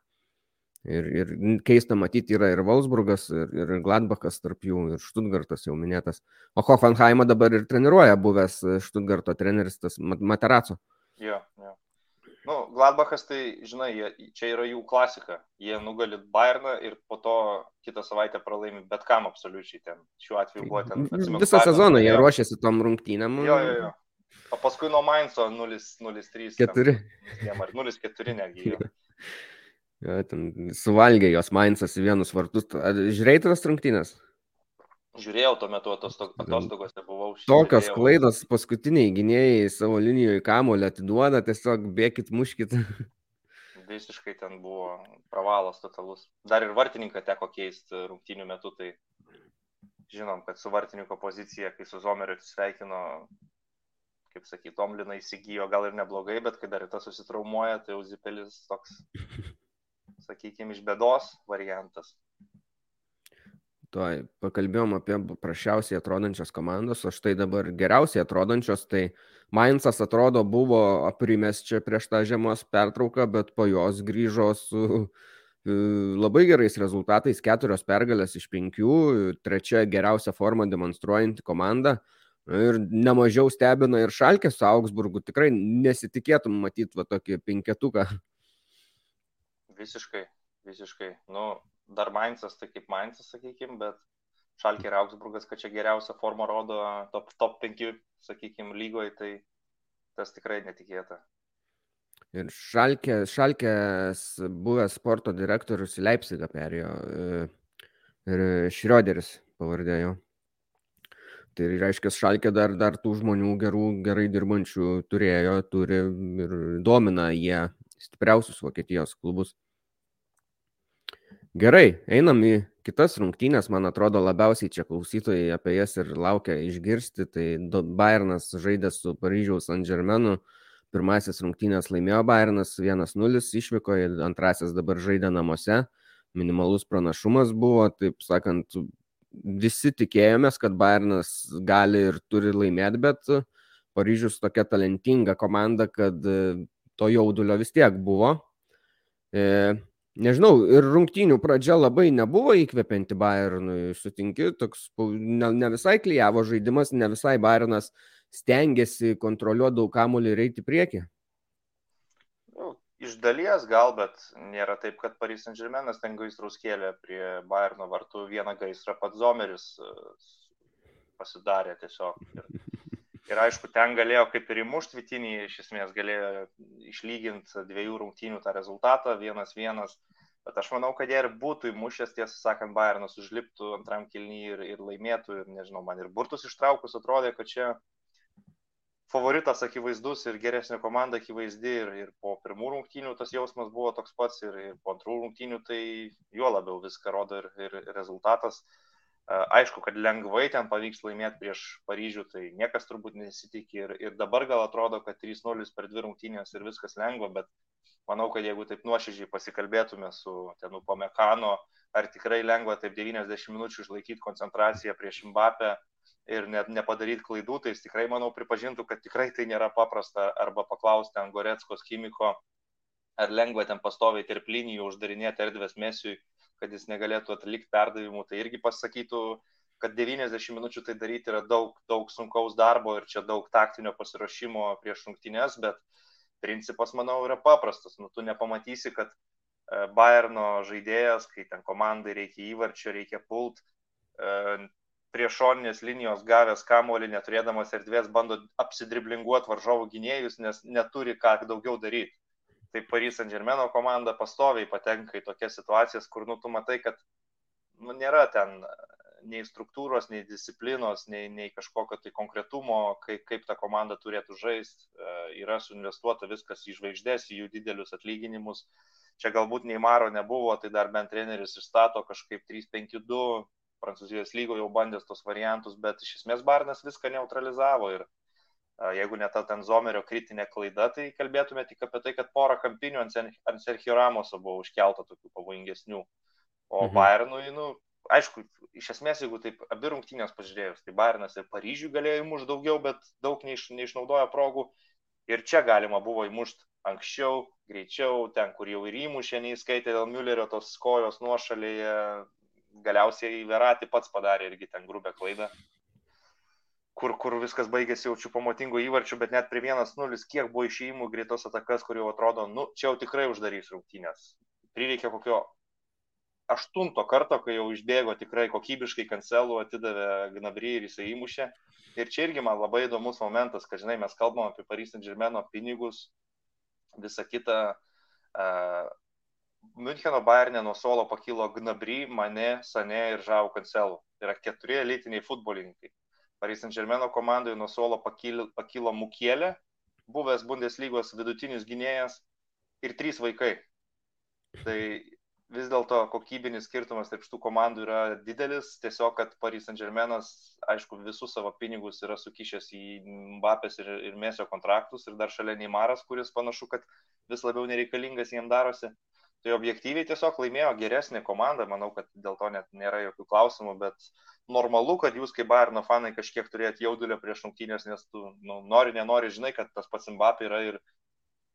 Ir, ir keista matyti yra ir Wolfsburgas, ir, ir Gladbachas tarp jų, ir Stuttgartas jau minėtas. O Hoffenheimą dabar ir treniruoja buvęs Stuttgarto treneris, tas Materaco. Jo, jo. Nu, Gladbachas, tai, žinai, jie, čia yra jų klasika. Jie nugali Bayerną ir po to kitą savaitę pralaimi bet kam absoliučiai ten. Šiuo atveju buvo ten. Atsimenu, Visą sezoną jie ruošiasi tom rungtynėm. Jo, jo, jo. O paskui nuo Mainzo 0-3. 4. 0-4 netgi. (laughs) Jo. Ja, ten suvalgė jos Mainzas į vienus vartus. Ar žiūrėjai tas rungtynės? Žiūrėjau tuo metu atostogose, buvau. Tokios žiūrėjau. klaidos paskutiniai gynėjai savo linijoje kamulį atiduoda, tiesiog bėkit, muškit. (laughs) Visiškai ten buvo pravalas totalus. Dar ir vartininką teko keisti rungtynių metu, tai žinom, kad su vartininko pozicija, kai su Zomeriu atsisveikino, kaip sakyti, Tomlina įsigijo gal ir neblogai, bet kai dar ir tas susitraumuoja, tai jau Zipelis toks (laughs) sakykime, iš bėdos variantas. Tuoj pakalbėjom apie prašiausiai atrodančias komandas, o štai dabar geriausiai atrodančios, tai Mainzas atrodo buvo aprimęs čia prieš tą žiemos pertrauką, bet po jos grįžo su e, labai gerais rezultatais, keturios pergalės iš penkių, trečia geriausia forma demonstruojanti komanda. Ir nemažiau stebina ir Šalkė su Augsburgu. Tikrai nesitikėtum matyti va tokį penketuką visiškai, visiškai. Nu, dar Mainzas, tai kaip Mainzas, sakykime, bet Šalkė ir Augsburgas, kad čia geriausią formą rodo top, top 5, sakykime, lygoje, tai tas tikrai netikėta. Ir Šalkė, Šalkės buvęs sporto direktorius į Leipzigą perėjo e, ir Šrioderis pavardė jo. Tai reiškia, Šalkė dar, dar tų žmonių gerų, gerai dirbančių turėjo, turi ir domina jie stipriausius Vokietijos klubus. Gerai, einam į kitas rungtynės, man atrodo, labiausiai čia klausytojai apie jas ir laukia išgirsti. Tai Bayernas žaidė su Paryžiaus St. Germainu, pirmasis rungtynės laimėjo Bayernas 1-0 išvykoje, antrasis dabar žaidė namuose, minimalus pranašumas buvo, taip sakant, visi tikėjomės, kad Bayernas gali ir turi laimėti, bet Paryžius tokia talentinga komanda, kad to jaudulio vis tiek buvo. E, Nežinau, ir rungtynių pradžia labai nebuvo įkvepianti Bayernui, sutinki, toks ne, ne visai klyjavo žaidimas, ne visai Bayernas stengiasi kontroliuoti daug kamuolį ir eiti prieki. Nu, iš dalies gal, bet nėra taip, kad Paris Saint-Germainas ten gaisrus kėlė prie Bayerno vartų, vieną gaisrą pats Zomeris e, pasidarė tiesiog. Ir, ir aišku, ten galėjo kaip ir įmušti Vitinį, iš esmės galėjo išlyginti dviejų rungtynių tą rezultatą, vienas vienas. Bet aš manau, kad jie ir būtų įmušęs, tiesą sakant, Bayernas užliptų antram kilnyje ir, ir laimėtų. Ir nežinau, man ir burtus ištraukus atrodė, kad čia favoritas akivaizdus ir geresnė komanda akivaizdi. Ir, ir po pirmų rungtynių tas jausmas buvo toks pats ir, ir po antrų rungtynių tai juo labiau viską rodo ir, ir rezultatas. Aišku, kad lengvai ten pavyks laimėti prieš Paryžių, tai niekas turbūt nesitikė. Ir, ir dabar gal atrodo, kad 3-0 per dvi rungtynės ir viskas lengva, bet manau, kad jeigu taip nuoširdžiai pasikalbėtume su tenu Pamekano, ar tikrai lengva taip 90 minučių išlaikyti koncentraciją prieš Mbappę ir net nepadaryti klaidų, tai jis tikrai, manau, pripažintų, kad tikrai tai nėra paprasta, arba paklausti ant Goretskos chimiko, ar lengva ten pastoviai tarp linijų uždarinėti erdvės mesiui, kad jis negalėtų atlikti perdavimų, tai irgi pasakytų, kad 90 minučių tai daryti yra daug, daug sunkaus darbo ir čia daug taktinio pasiruošimo prieš rungtynės, bet principas, manau, yra paprastas. Nu, tu nepamatysi, kad e, Bayerno žaidėjas, kai ten komandai reikia įvarčio, reikia pult, e, prie šoninės linijos gavęs kamolį, neturėdamas erdvės, bando apsidriblinguoti varžovų gynėjus, nes neturi ką daugiau daryti. Tai Paris Saint Germain komanda pastoviai patenka į tokias situacijas, kur nu, tu matai, kad nu, nėra ten nei struktūros, nei disciplinos, nei, nei kažkokio tai konkretumo, kaip, kaip ta komanda turėtų žaisti. E, yra suinvestuota viskas į žvaigždės, į jų didelius atlyginimus. Čia galbūt Neymaro nebuvo, tai dar bent treneris išstato kažkaip 3-5-2, Prancūzijos lygo jau bandęs tos variantus, bet iš esmės Barnas viską neutralizavo ir jeigu ne ta ten Zomerio kritinė klaida, tai kalbėtume tik apie tai, kad porą kampinių ant Sergio Ramoso buvo užkelta tokių pavojingesnių. O mhm. Bayernui, nu, aišku, iš esmės, jeigu taip abi rungtynės pažiūrėjus, tai Bayernas ir Paryžiui galėjo įmušti daugiau, bet daug neiš, neišnaudojo progų. Ir čia galima buvo įmušti anksčiau, greičiau, ten, kur jau ir įmušė, neįskaitė dėl Müllerio tos kojos nuošalėje, galiausiai Verati pats padarė irgi ten grubę klaidą, kur, kur viskas baigėsi jaučiu pamatingo įvarčių, bet net prie 1-0, kiek buvo išėjimų greitos atakas, kur jau atrodo, nu, čia jau tikrai uždarys rungtynės. Prireikė kokio aštunto karto, kai jau išbėgo tikrai kokybiškai kancelų, atidavė Gnabry ir jisai įmušė. Ir čia irgi man labai įdomus momentas, kad, žinai, mes kalbam apie Paris Saint Germain pinigus, visą kitą. Uh, Müncheno Bayernė nuo suolo pakilo Gnabry, Mane, Sane ir Žau Kancelų. Yra keturi elitiniai futbolininkai. Paris Saint Germain komandoje nuo suolo pakilo, pakilo Mukielė, buvęs Bundeslygos vidutinis gynėjas ir trys vaikai. Tai vis dėlto kokybinis skirtumas tarp šitų komandų yra didelis. Tiesiog, kad Paris Saint Germainas, aišku, visus savo pinigus yra sukišęs į Mbappės ir, ir Mėsio kontraktus ir dar šalia Neimaras, kuris panašu, kad vis labiau nereikalingas jiem darosi. Tai objektyviai tiesiog laimėjo geresnė komanda, manau, kad dėl to net nėra jokių klausimų, bet normalu, kad jūs kaip Bayerno fanai kažkiek turėt jaudulio prieš rungtynės, nes tu nu, nori, nenori, žinai, kad tas pats Mbappé yra ir,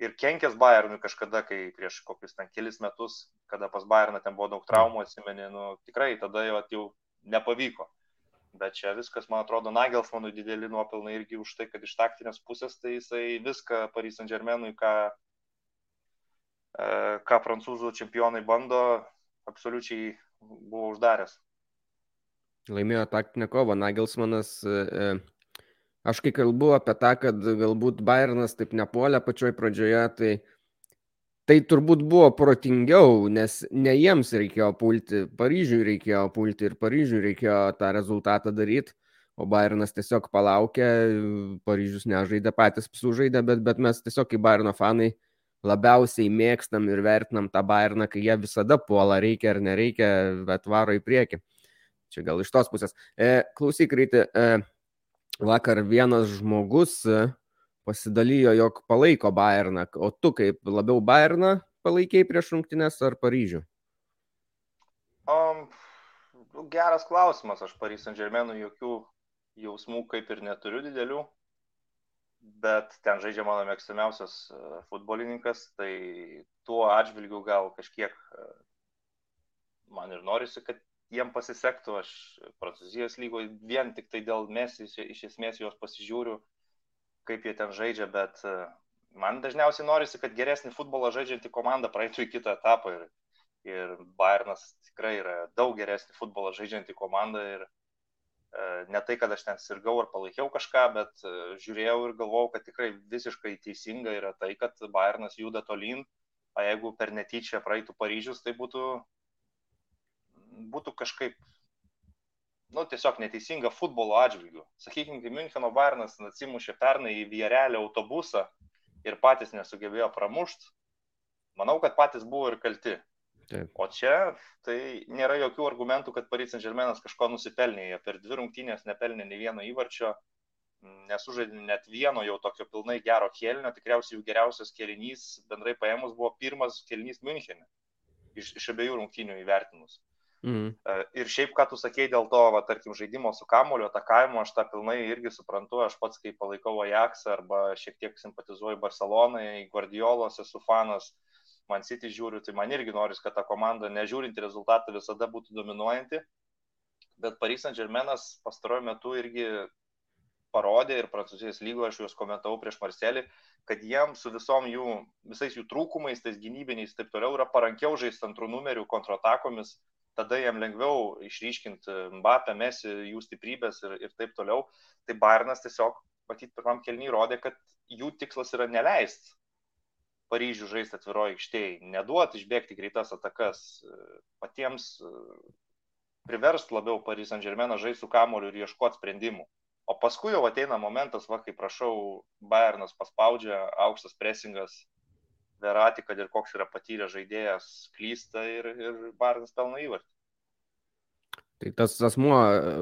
ir kenkęs Bayernui kažkada, kai prieš kokius ten kelis metus, kada pas Bayerną ten buvo daug traumų, atsimeni, nu, tikrai tada jau, jau nepavyko. Bet čia viskas, man atrodo, Nagelsmanui dideli nuopelnai irgi už tai, kad iš taktinės pusės tai jisai viską Paris Saint Germainui, ką ką prancūzų čempionai bando, absoliučiai buvo uždaręs. Laimėjo taktinę kovą. Nagelsmanas, e, e, aš kai kalbu apie tą, kad galbūt Bayernas taip nepuolė pačioj pradžioje, tai, tai turbūt buvo protingiau, nes ne jiems reikėjo pulti, Paryžiui reikėjo pulti ir Paryžiui reikėjo tą rezultatą daryti. O Bayernas tiesiog palaukė, Paryžius nežaidė, patys sužaidė, bet, bet mes tiesiog kaip Bayerno fanai labiausiai mėgstam ir vertinam tą Bayerną, kai jie visada puola, reikia ar nereikia, bet varo į priekį. Čia gal iš tos pusės. E, klausyk, Ryti, e, vakar vienas žmogus e, pasidalijo, jog palaiko Bayerną, o tu kaip labiau Bayerną palaikiai prieš rungtynės ar Paryžių? Um, geras klausimas, aš Paryžių Saint Germainų jokių jausmų kaip ir neturiu didelių bet ten žaidžia mano mėgstamiausias e, futbolininkas, tai tuo atžvilgiu gal kažkiek e, man ir norisi, kad jiem pasisektų. Aš Prancūzijos lygoje vien tik tai dėl mes iš, esmės juos pasižiūriu, kaip jie ten žaidžia, bet e, man dažniausiai norisi, kad geresnį futbolą žaidžianti komanda praeitų į kitą etapą. Ir, ir Bayernas tikrai yra daug geresnį futbolą žaidžianti komanda ir ne tai, kad aš ten sirgau ar palaikiau kažką, bet e, žiūrėjau ir galvojau, kad tikrai visiškai teisinga yra tai, kad Bayernas juda tolyn, o jeigu per netyčia praeitų Paryžius, tai būtų, būtų kažkaip, nu, tiesiog neteisinga futbolo atžvilgiu. Sakykime, kai Müncheno Bayernas atsimušė pernai į Vierelę autobusą ir patys nesugebėjo pramušti, manau, kad patys buvo ir kalti. Taip. O čia tai nėra jokių argumentų, kad Paris Saint-Germainas kažko nusipelnė. Jie per dvi rungtynės nepelnė nei vieno įvarčio, nesužaidė net vieno jau tokio pilnai gero kėlinio. Tikriausiai jų geriausias kėlinys bendrai paėmus buvo pirmas kėlinys Münchenė. Iš, iš abiejų rungtynių įvertinus. Mm. Ir šiaip, ką tu sakei dėl to, va, tarkim, žaidimo su kamulio, atakavimo, aš tą pilnai irgi suprantu, aš pats kaip palaikau Ajaxą arba šiek tiek simpatizuoju Barcelonai, Guardiolos esu fanas, Man City žiūriu, tai man irgi noris, kad ta komanda, nežiūrinti rezultatą, visada būtų dominuojanti. Bet Paris Saint-Germainas pastaruoju metu irgi parodė ir Prancūzijos lygoje, aš juos komentavau prieš Marselį, kad jiems su visom jų, visais jų trūkumais, tais gynybiniais ir taip toliau yra parankiau žaisti antrų numerių kontratakomis, tada jam lengviau išryškinti Mbappę, Mesi, jų stiprybės ir, ir taip toliau. Tai Bairnas tiesiog, matyt, pirmam kelniui rodė, kad jų tikslas yra neleisti Paryžių žaisti atviroje aikštėje, neduoti išbėgti greitas atakas, patiems priverst labiau Paris Saint Germain žaisti su kamoliu ir ieškoti sprendimų. O paskui jau ateina momentas, va, kai prašau, Bayernas paspaudžia, aukštas presingas, Verati, kad ir koks yra patyręs žaidėjas, klysta ir, ir Bayernas pelno įvartį. Tai tas asmuo,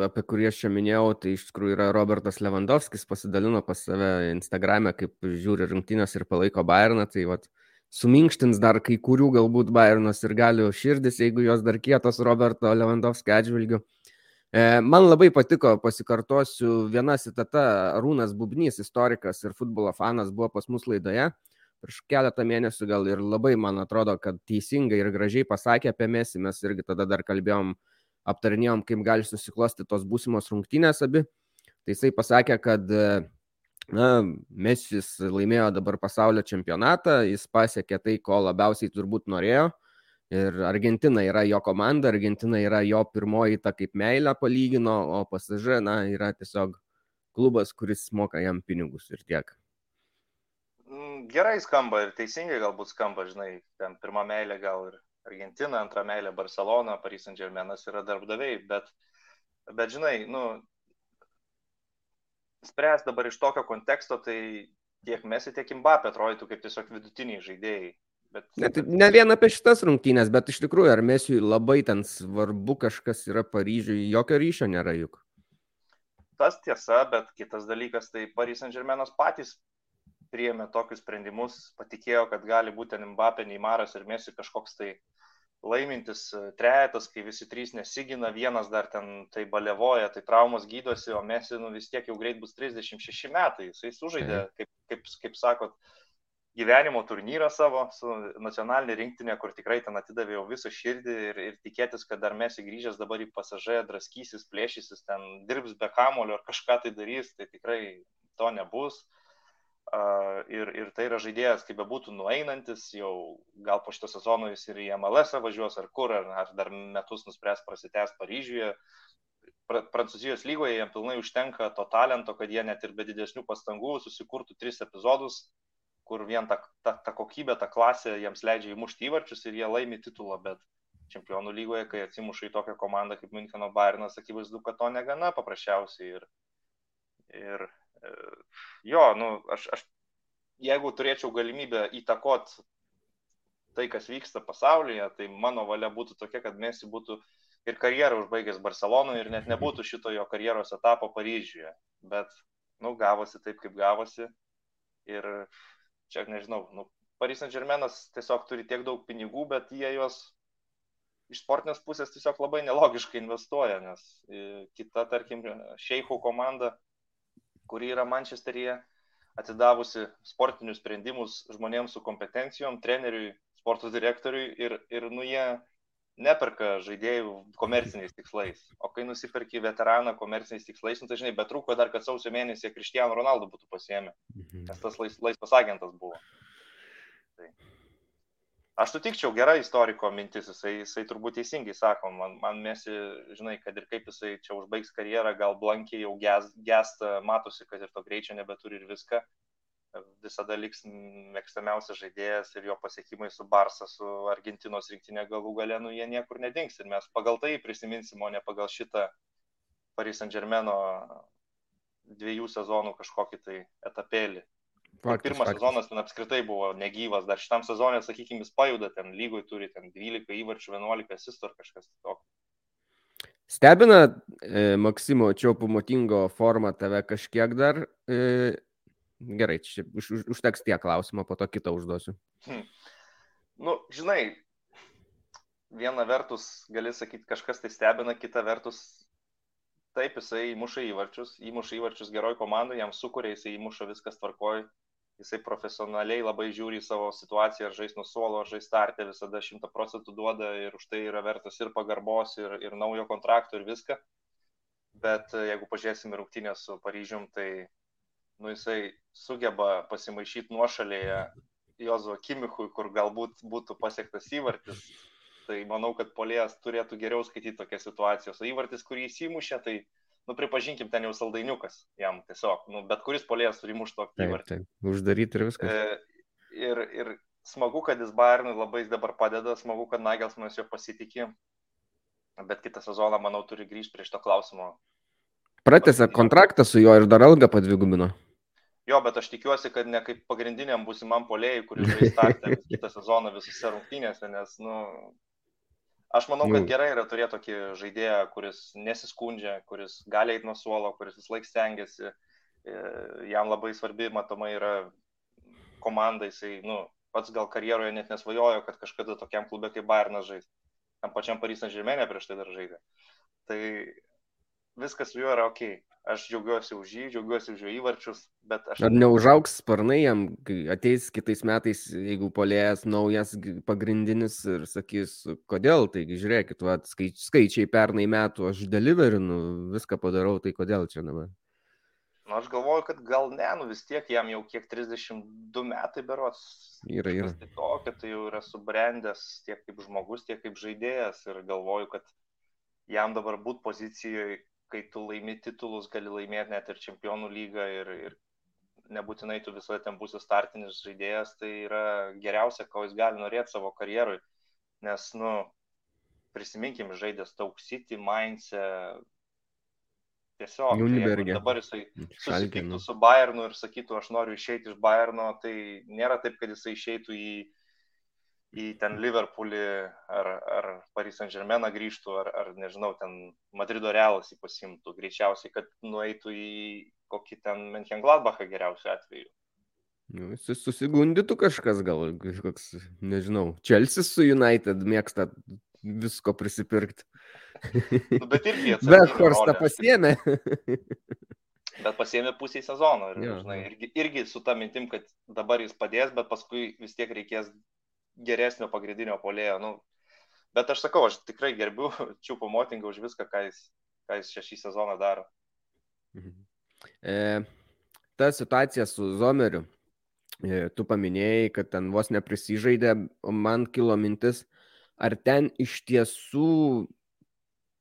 apie kurį aš čia minėjau, tai iš tikrųjų yra Robertas Lewandowskis, pasidalino pas save Instagram'e, kaip žiūri rungtynės ir palaiko Bayerną, tai vat, suminkštins dar kai kurių galbūt Bayernos ir galių širdis, jeigu jos dar kietos Roberto Lewandowskio atžvilgiu. E, man labai patiko, pasikartosiu, viena citata, Rūnas Bubnys, istorikas ir futbolo fanas, buvo pas mus laidoje prieš keletą mėnesių gal ir labai, man atrodo, kad teisingai ir gražiai pasakė apie Mesį, mes irgi tada dar kalbėjom, aptarinėjom, kaip gali susiklosti tos būsimos rungtynės abi. Tai jisai pasakė, kad na, Mesis laimėjo dabar pasaulio čempionatą, jis pasiekė tai, ko labiausiai turbūt norėjo Ir Argentina yra jo komanda, Argentina yra jo pirmoji ta kaip meilė palygino, o pasažė, na, yra tiesiog klubas, kuris moka jam pinigus ir tiek. Mm, gerai skamba ir teisingai galbūt skamba, žinai, ten pirmą meilę gal ir Argentina, antrą meilę Barcelona, Paris Saint Germainas yra darbdaviai, bet, bet žinai, nu, spręs dabar iš tokio konteksto, tai tiek Mesi, tiek Mbappé atrodytų kaip tiesiog vidutiniai žaidėjai. Bet... Ne, tai ne vien apie šitas rungtynės, bet iš tikrųjų, ar Mesiui labai ten svarbu kažkas yra Paryžiui, jokio ryšio nėra juk. Tas tiesa, bet kitas dalykas, tai Paris Saint Germainas patys priėmė tokius sprendimus, patikėjo, kad gali būti Mbappé, Neymaras ir Mesi kažkoks tai laimintis e, trejetas, kai visi trys nesigina, vienas dar ten tai balevoja, tai traumos gydosi, o Mesi nu, vis tiek jau greit bus 36 metai, jisai sužaidė, kaip, kaip, kaip sakot, gyvenimo turnyrą savo su nacionalinė rinktinė, kur tikrai ten atidavė jau visą širdį ir, ir tikėtis, kad dar mes įgrįžęs dabar į pasažę draskysis, plėšysis, ten dirbs be kamulio ar kažką tai darys, tai tikrai to nebus. Uh, ir, ir tai yra žaidėjas, kaip bebūtų nueinantis, jau gal po šito sezono jis ir į MLS važiuos ar kur, ar, ar dar metus nuspręs prasitęs Paryžiuje. Pra, Prancūzijos lygoje jam pilnai užtenka to talento, kad jie net ir be didesnių pastangų susikurtų tris epizodus, kur vien ta, ta, ta kokybė, ta klasė jiems leidžia įmušti įvarčius ir jie laimi titulą, bet čempionų lygoje, kai atsimuša į tokią komandą kaip Müncheno Bayernas, akivaizdu, kad to negana paprasčiausiai. Ir, ir jo, nu, aš, aš jeigu turėčiau galimybę įtakot tai, kas vyksta pasaulyje, tai mano valia būtų tokia, kad Messi būtų ir karjerą užbaigęs Barcelonoje ir net nebūtų šito jo karjeros etapo Paryžiuje. Bet, nu, gavosi taip, kaip gavosi. Ir čia nežinau, nu, Paris Saint Germainas tiesiog turi tiek daug pinigų, bet jie juos iš sportinės pusės tiesiog labai nelogiškai investuoja, nes e, kita, tarkim, Šeichų komanda, kuri yra Mančesteryje, atidavusi sportinius sprendimus žmonėms su kompetencijom, treneriui, sporto direktoriui ir, ir nu jie neperka žaidėjų komerciniais tikslais. O kai nusipirki veteraną komerciniais tikslais, nu, tai žinai, bet trūko dar, kad sausio mėnesį Kristijanų Ronaldo būtų pasiemę, mhm. nes tas lais, laisvas agentas buvo. Tai. Aš sutikčiau, gera istoriko mintis, jisai, jisai turbūt teisingai sako, man, man mėsi, žinai, kad ir kaip jisai čia užbaigs karjerą, gal blankiai jau gesta, matosi, kad ir to greičio nebeturi ir viską, visada liks mėgstamiausias žaidėjas ir jo pasiekimai su Barsa, su Argentinos rinktinė galų gale, nu jie niekur nedings ir mes pagal tai prisiminsim, o ne pagal šitą Paris Saint Germaino dviejų sezonų kažkokį tai etapėlį. Faktis, Pirmas faktis. sezonas ten apskritai buvo negyvas, dar šitam sezonė, sakykime, jis pajuda, ten lygoj turi ten 12 įvarčių, 11 asistų ar kažkas tokio. Stebina e, Maksimo Čiopų motingo formą tave kažkiek dar e, Gerai, čia už, už, užteks tie klausimą, po to kitą užduosiu. Hmm. Nu, žinai, viena vertus gali sakyti, kažkas tai stebina, kita vertus, taip, jisai įmuša įvarčius, įmuša įvarčius geroj komandai, jam sukuria, jisai įmuša viskas tvarkoj, jisai profesionaliai labai žiūri į savo situaciją, ar žais nuo suolo, ar žais startę, visada šimta procentų duoda ir už tai yra vertas ir pagarbos, ir, ir naujo kontrakto, ir viską. Bet e, jeigu pažiūrėsime rungtynę su Paryžium, tai nu, jisai sugeba pasimaišyti nuošalėje Jozo Kimichui, kur galbūt būtų pasiektas įvartis. Tai manau, kad polėjas turėtų geriau skaityti tokias situacijas. O įvartis, kurį įsimušė, tai nu, pripažinkim, ten jau saldainiukas jam tiesiog, nu, bet kuris polėjas turi mušti tokį įvartį. Uždaryti ir viskas. E, ir, ir smagu, kad jis Bayernui labai dabar padeda, smagu, kad Nagelsmanas jo pasitikė, bet kitą sezoną, manau, turi grįžti prie šito klausimo. Pratęsė kontraktą su juo ir dar algą padvigubino. Jo, bet aš tikiuosi, kad ne kaip pagrindiniam būsimam polėjui, kuris žais startę kitą sezoną visose rungtynėse, nes, nu, Aš manau, kad gerai yra turėti tokį žaidėją, kuris nesiskundžia, kuris gali eiti nuo suolo, kuris vis laik stengiasi. E, jam labai svarbi, matomai, yra komanda, jisai, nu, pats gal karjeroje net nesvajojo, kad kažkada tokiam klube kaip Bayernas žais. Tam pačiam Paryžiaus žemėnė prieš tai dar žaidė. Tai viskas su juo yra ok. Aš džiaugiuosi už jį, džiaugiuosi už jo įvarčius, bet aš... Ar neužauks sparnai jam, ateis kitais metais, jeigu polėjas naujas pagrindinis ir sakys, kodėl, taigi žiūrėkit, va, skaič, skaičiai pernai metų, aš deliverinu, viską padarau, tai kodėl čia dabar? Nu, aš galvoju, kad gal ne, nu vis tiek jam jau kiek 32 metai berots. Yra, yra. Tai tokia, tai jau yra subrendęs tiek kaip žmogus, tiek kaip žaidėjas ir galvoju, kad jam dabar būt pozicijoje kai tu laimi titulus, gali laimėti net ir čempionų lygą ir, ir nebūtinai tu visą ten būsi startinis žaidėjas, tai yra geriausia, ko jis gali norėti savo karjerui. Nes, nu, prisiminkim, žaidęs Tauk City, Mainze, tiesiog tai, dabar jisai susitiktų su Bayernu ir sakytų, aš noriu išeiti iš Bayerno, tai nėra taip, kad jisai išeitų į į ten Liverpoolį ar, ar Paris Saint Germainą grįžtų, ar, ar nežinau, ten Madrido Realas jį pasimtų. Greičiausiai, kad nueitų į kokį ten Menchengladbachą geriausiu atveju. Nu, susigundytų kažkas, gal kažkoks, nežinau, Chelsea su United mėgsta visko prisipirkti. nu, bet irgi (laughs) atsakė. Bet Horstą pasiemė. bet pasiemė pusę sezono ir, ja. žinai, irgi, irgi su tą mintim, kad dabar jis padės, bet paskui vis tiek reikės geresnio pagrindinio polėjo. Nu, bet aš sakau, aš tikrai gerbiu (laughs) Čiūpo Motingą už viską, ką jis, ką jis šį sezoną daro. Mhm. E, ta situacija su Zomeriu, e, tu paminėjai, kad ten vos neprisižaidė, o man kilo mintis, ar ten iš tiesų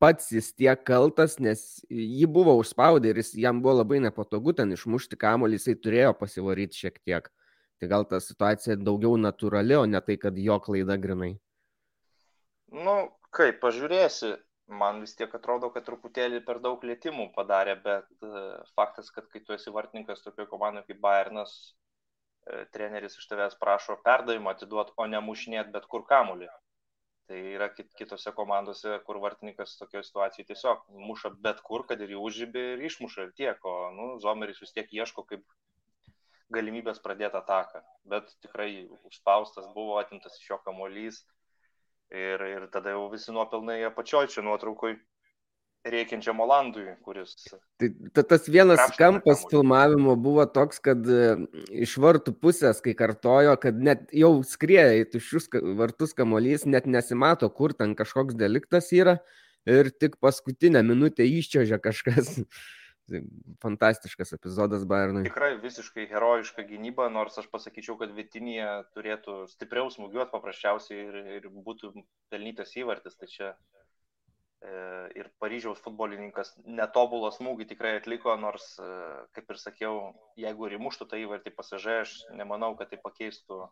pats jis tiek kaltas, nes jį buvo užspaudę ir jis, jam buvo labai nepatogu ten išmušti kamuolį, jisai turėjo pasivaryti šiek tiek. Tai gal ta situacija daugiau natūrali, o ne tai, kad jo klaida grinai. Nu, kaip pažiūrėsi, man vis tiek atrodo, kad truputėlį per daug lėtimų padarė, bet uh, faktas, kad kai tu esi vartininkas tokioje komandoje kaip Bayernas, uh, treneris iš tavęs prašo perdavimą atiduoti, o ne mušinėti bet kur kamulį. Tai yra kit, kitose komandose, kur vartininkas tokioje situacijoje tiesiog muša bet kur, kad ir jį užžybė ir išmuša ir tiek, o nu, Zomeris vis tiek ieško kaip galimybės pradėti ataką. Bet tikrai užspaustas buvo, atimtas iš jo kamuolys ir, ir tada jau visi nuopelnai apačioj čia nuotraukui reikiančiam Olandui, kuris. Tai ta, tas vienas kampas filmavimo buvo toks, kad e, iš vartų pusės, kai kartojo, kad net jau skrieja į tuščius vartus kamuolys, net nesimato, kur ten kažkoks deliktas yra ir tik paskutinę minutę iščiožia kažkas. Fantastiškas epizodas Bayernui. Tikrai visiškai herojiška gynyba, nors aš pasakyčiau, kad Vitinija turėtų stipriau smūgiuoti paprasčiausiai ir, ir būtų pelnytas įvartis. Tai čia e, ir Paryžiaus futbolininkas netobulą smūgį tikrai atliko, nors, e, kaip ir sakiau, jeigu ir įmuštų tą įvartį pasižai, aš nemanau, kad tai pakeistų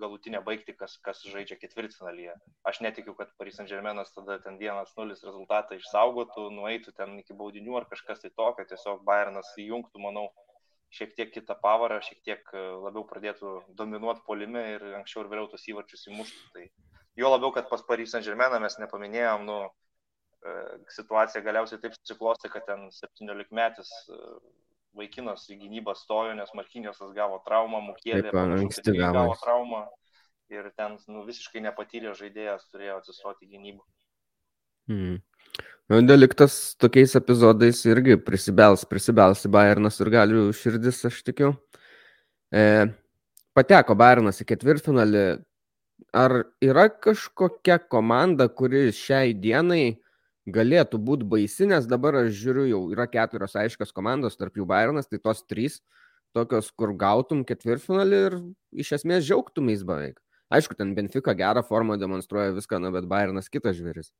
galutinę baigti, kas, kas žaidžia ketvirtfinalyje. Aš netikiu, kad Paris Saint Germainas tada ten 1-0 rezultatą išsaugotų, nueitų ten iki baudinių ar kažkas tai tokio, tiesiog Bayernas įjungtų, manau, šiek tiek kitą pavarą, šiek tiek e, labiau pradėtų dominuoti polime ir anksčiau ir vėliau tos įvarčius įmuštų. Tai jo labiau, kad pas Paris Saint Germainą mes nepaminėjom, nu, e, situacija galiausiai taip susiklosti, kad ten 17 metis vaikinas į gynybą stojo, nes Markinėsas gavo traumą, Mukėlė anksti gavo. traumą ir ten nu, visiškai nepatyrė žaidėjas turėjo atsistoti gynybą. Hmm. Nu, deliktas tokiais epizodais irgi prisibels, prisibels į Bayernas ir galių širdis, aš tikiu. E, pateko Bairnas į ketvirtfinalį. Ar yra kažkokia komanda, kuri šiai dienai galėtų būti baisi, nes dabar aš žiūriu, jau yra keturios aiškios komandos, tarp jų Bairnas, tai tos trys, tokios, kur gautum ketvirtfinalį ir iš esmės džiaugtumės beveik. Aišku, ten Benfica gerą formą demonstruoja viską, na, bet Bairnas kitas žvėris.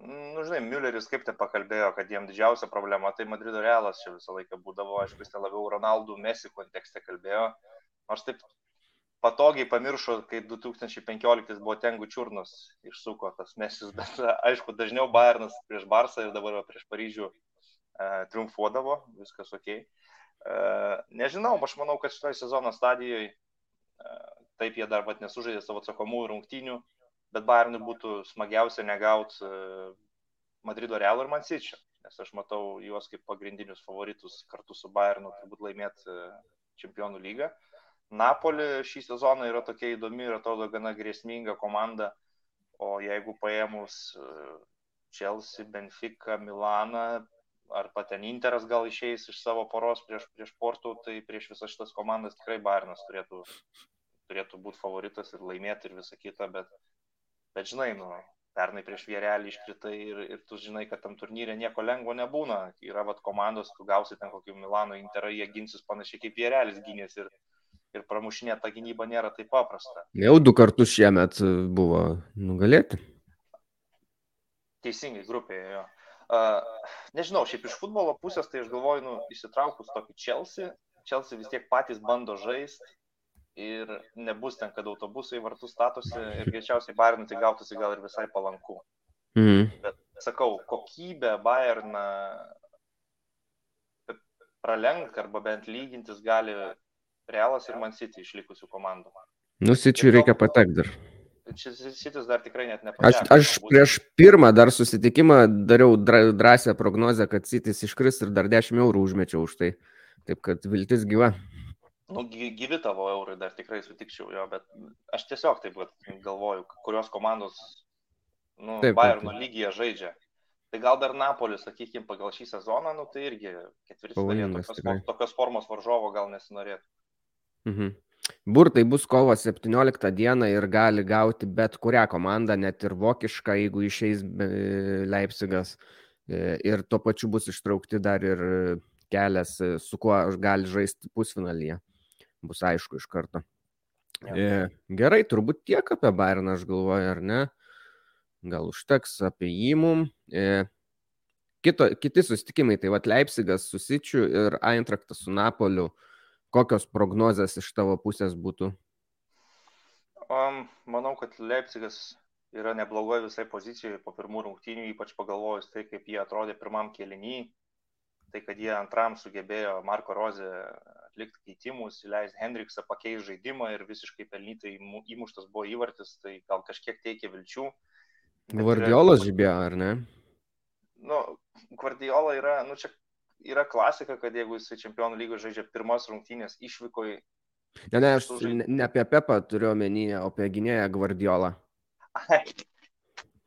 Nu, žinai, Mülleris kaip ten pakalbėjo, kad jiem didžiausia problema tai Madrido realas čia visą laiką būdavo, aišku, jis ten labiau Ronaldų Mesi kontekste kalbėjo, nors taip patogiai pamiršo, kai 2015 buvo Tengų čiurnos išsuko tas mesis, (laughs) bet aišku, dažniau Bayernas prieš Barsą ir dabar prieš Paryžių e, triumfuodavo, viskas ok. E, nežinau, aš manau, kad šitoje sezono stadijoje e, taip jie dar pat nesužaidė savo atsakomųjų rungtynių, bet Bayernui būtų smagiausia negauti e, Madrido Real ir Mansičio, nes aš matau juos kaip pagrindinius favoritus kartu su Bayernu turbūt laimėti e, čempionų lygą. E, Napoli šį sezoną yra tokia įdomi ir atrodo gana grėsminga komanda, o jeigu paėmus e, Chelsea, Benfica, Milaną, ar paten Interas gal išeis iš savo poros prieš, prieš Portų, tai prieš visas šitas komandas tikrai Bairnas turėtų, turėtų būti favoritas ir laimėti ir visą kitą, bet, bet žinai, nu, pernai prieš vierelį iškritai ir, ir tu žinai, kad tam turnyrė nieko lengvo nebūna. Yra vat komandos, tu gausi ten kokį Milano Interą, jie ginsis panašiai kaip vierelis gynės ir, ir pramušinėti tą gynybą nėra taip paprasta. Jau du kartus šiemet e, buvo nugalėti. Teisingai, grupėje jo. Uh, nežinau, šiaip iš futbolo pusės, tai aš galvoju, nu, įsitraukus tokį Chelsea, Chelsea vis tiek patys bando žaisti ir nebus ten, kad autobusai vartus statosi ir greičiausiai Bayernui tai gautųsi gal ir visai palanku. Mhm. Bet sakau, kokybę Bayerną pralenk arba bent lygintis gali Realas ir Man City išlikusių komandų. Nu, Sičiui reikia patekti dar. Šis Sitis dar tikrai net nepateko. Aš, aš prieš pirmą dar susitikimą dariau drąsią prognozę, kad Sitis iškris ir dar 10 eurų užmečiau už tai. Taip kad viltis gyva. Nu, gyvi tavo eurai dar tikrai sutikčiau jo, bet aš tiesiog taip galvoju, kurios komandos, nu, taip, Bayerno taip. lygyje žaidžia. Tai gal dar Napolis, sakykime, pagal šį sezoną, nu, tai irgi ketvirtfinalė tokios, tokios formos varžovo gal nesinorėtų. Mhm. Burtai bus kovo 17 dieną ir gali gauti bet kurią komandą, net ir vokišką, jeigu išeis Leipzigas. E, ir tuo pačiu bus ištraukti dar ir kelias, e, su kuo gali žaisti pusfinalyje. Bus aišku iš karto. Ja. E, gerai, turbūt tiek apie Bayerną aš galvoju, ar ne? Gal užteks apie jį mum. Kito, kiti susitikimai, tai vad Leipzigas su Sičiu ir Eintraktas su Napoliu. Kokios prognozės iš tavo pusės būtų? Um, manau, kad Leipzigas yra neblogoje visai pozicijoje po pirmų rungtynių, ypač pagalvojus tai, kaip jie atrodė pirmam kėlinį, tai kad jie antram sugebėjo Marko Rozė atlikti keitimus, įleisti Hendriksą, pakeisti žaidimą ir visiškai pelnytai įmuštas buvo įvartis, tai gal kažkiek teikia vilčių. Gvardiolas žibėjo, ar ne? Nu, Gvardiola yra, nu čia yra klasika, kad jeigu jisai čempionų lygoje žaidžia pirmas rungtynės išvykoje. Ne, ne, aš žaid... ne apie Pepą turiu omenyje, o apie gynėją Guardiolą.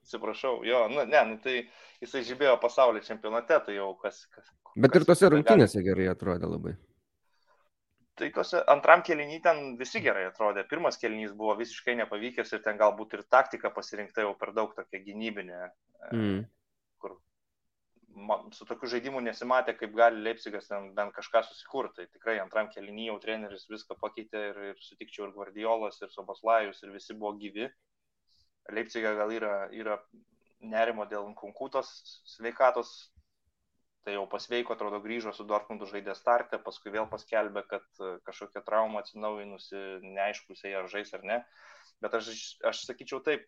Atsiprašau, jo, nu, ne, nu, tai jisai žibėjo pasaulio čempionate, tai jau kas. kas Bet ir tose rungtynėse gerai atrodė labai. Tai tose antram kelnynį ten visi gerai atrodė. Pirmas kelnys buvo visiškai nepavykęs ir ten galbūt ir taktika pasirinkta jau per daug tokia gynybinė. Mm su tokiu žaidimu nesimatė, kaip gali Leipzigas ten bent kažką susikurti. Tai tikrai antram kelnyje jau treneris viską pakeitė ir, ir sutikčiau ir Guardiolas, ir Soboslajus, ir visi buvo gyvi. Leipzigą gal yra, yra nerimo dėl konkutos sveikatos, tai jau pasveiko, atrodo, grįžo su Dortmundu žaidė startę, paskui vėl paskelbė, kad kažkokia trauma atsinaujinusi, neaišku, jisai ar žais ar ne. Bet aš, aš sakyčiau taip,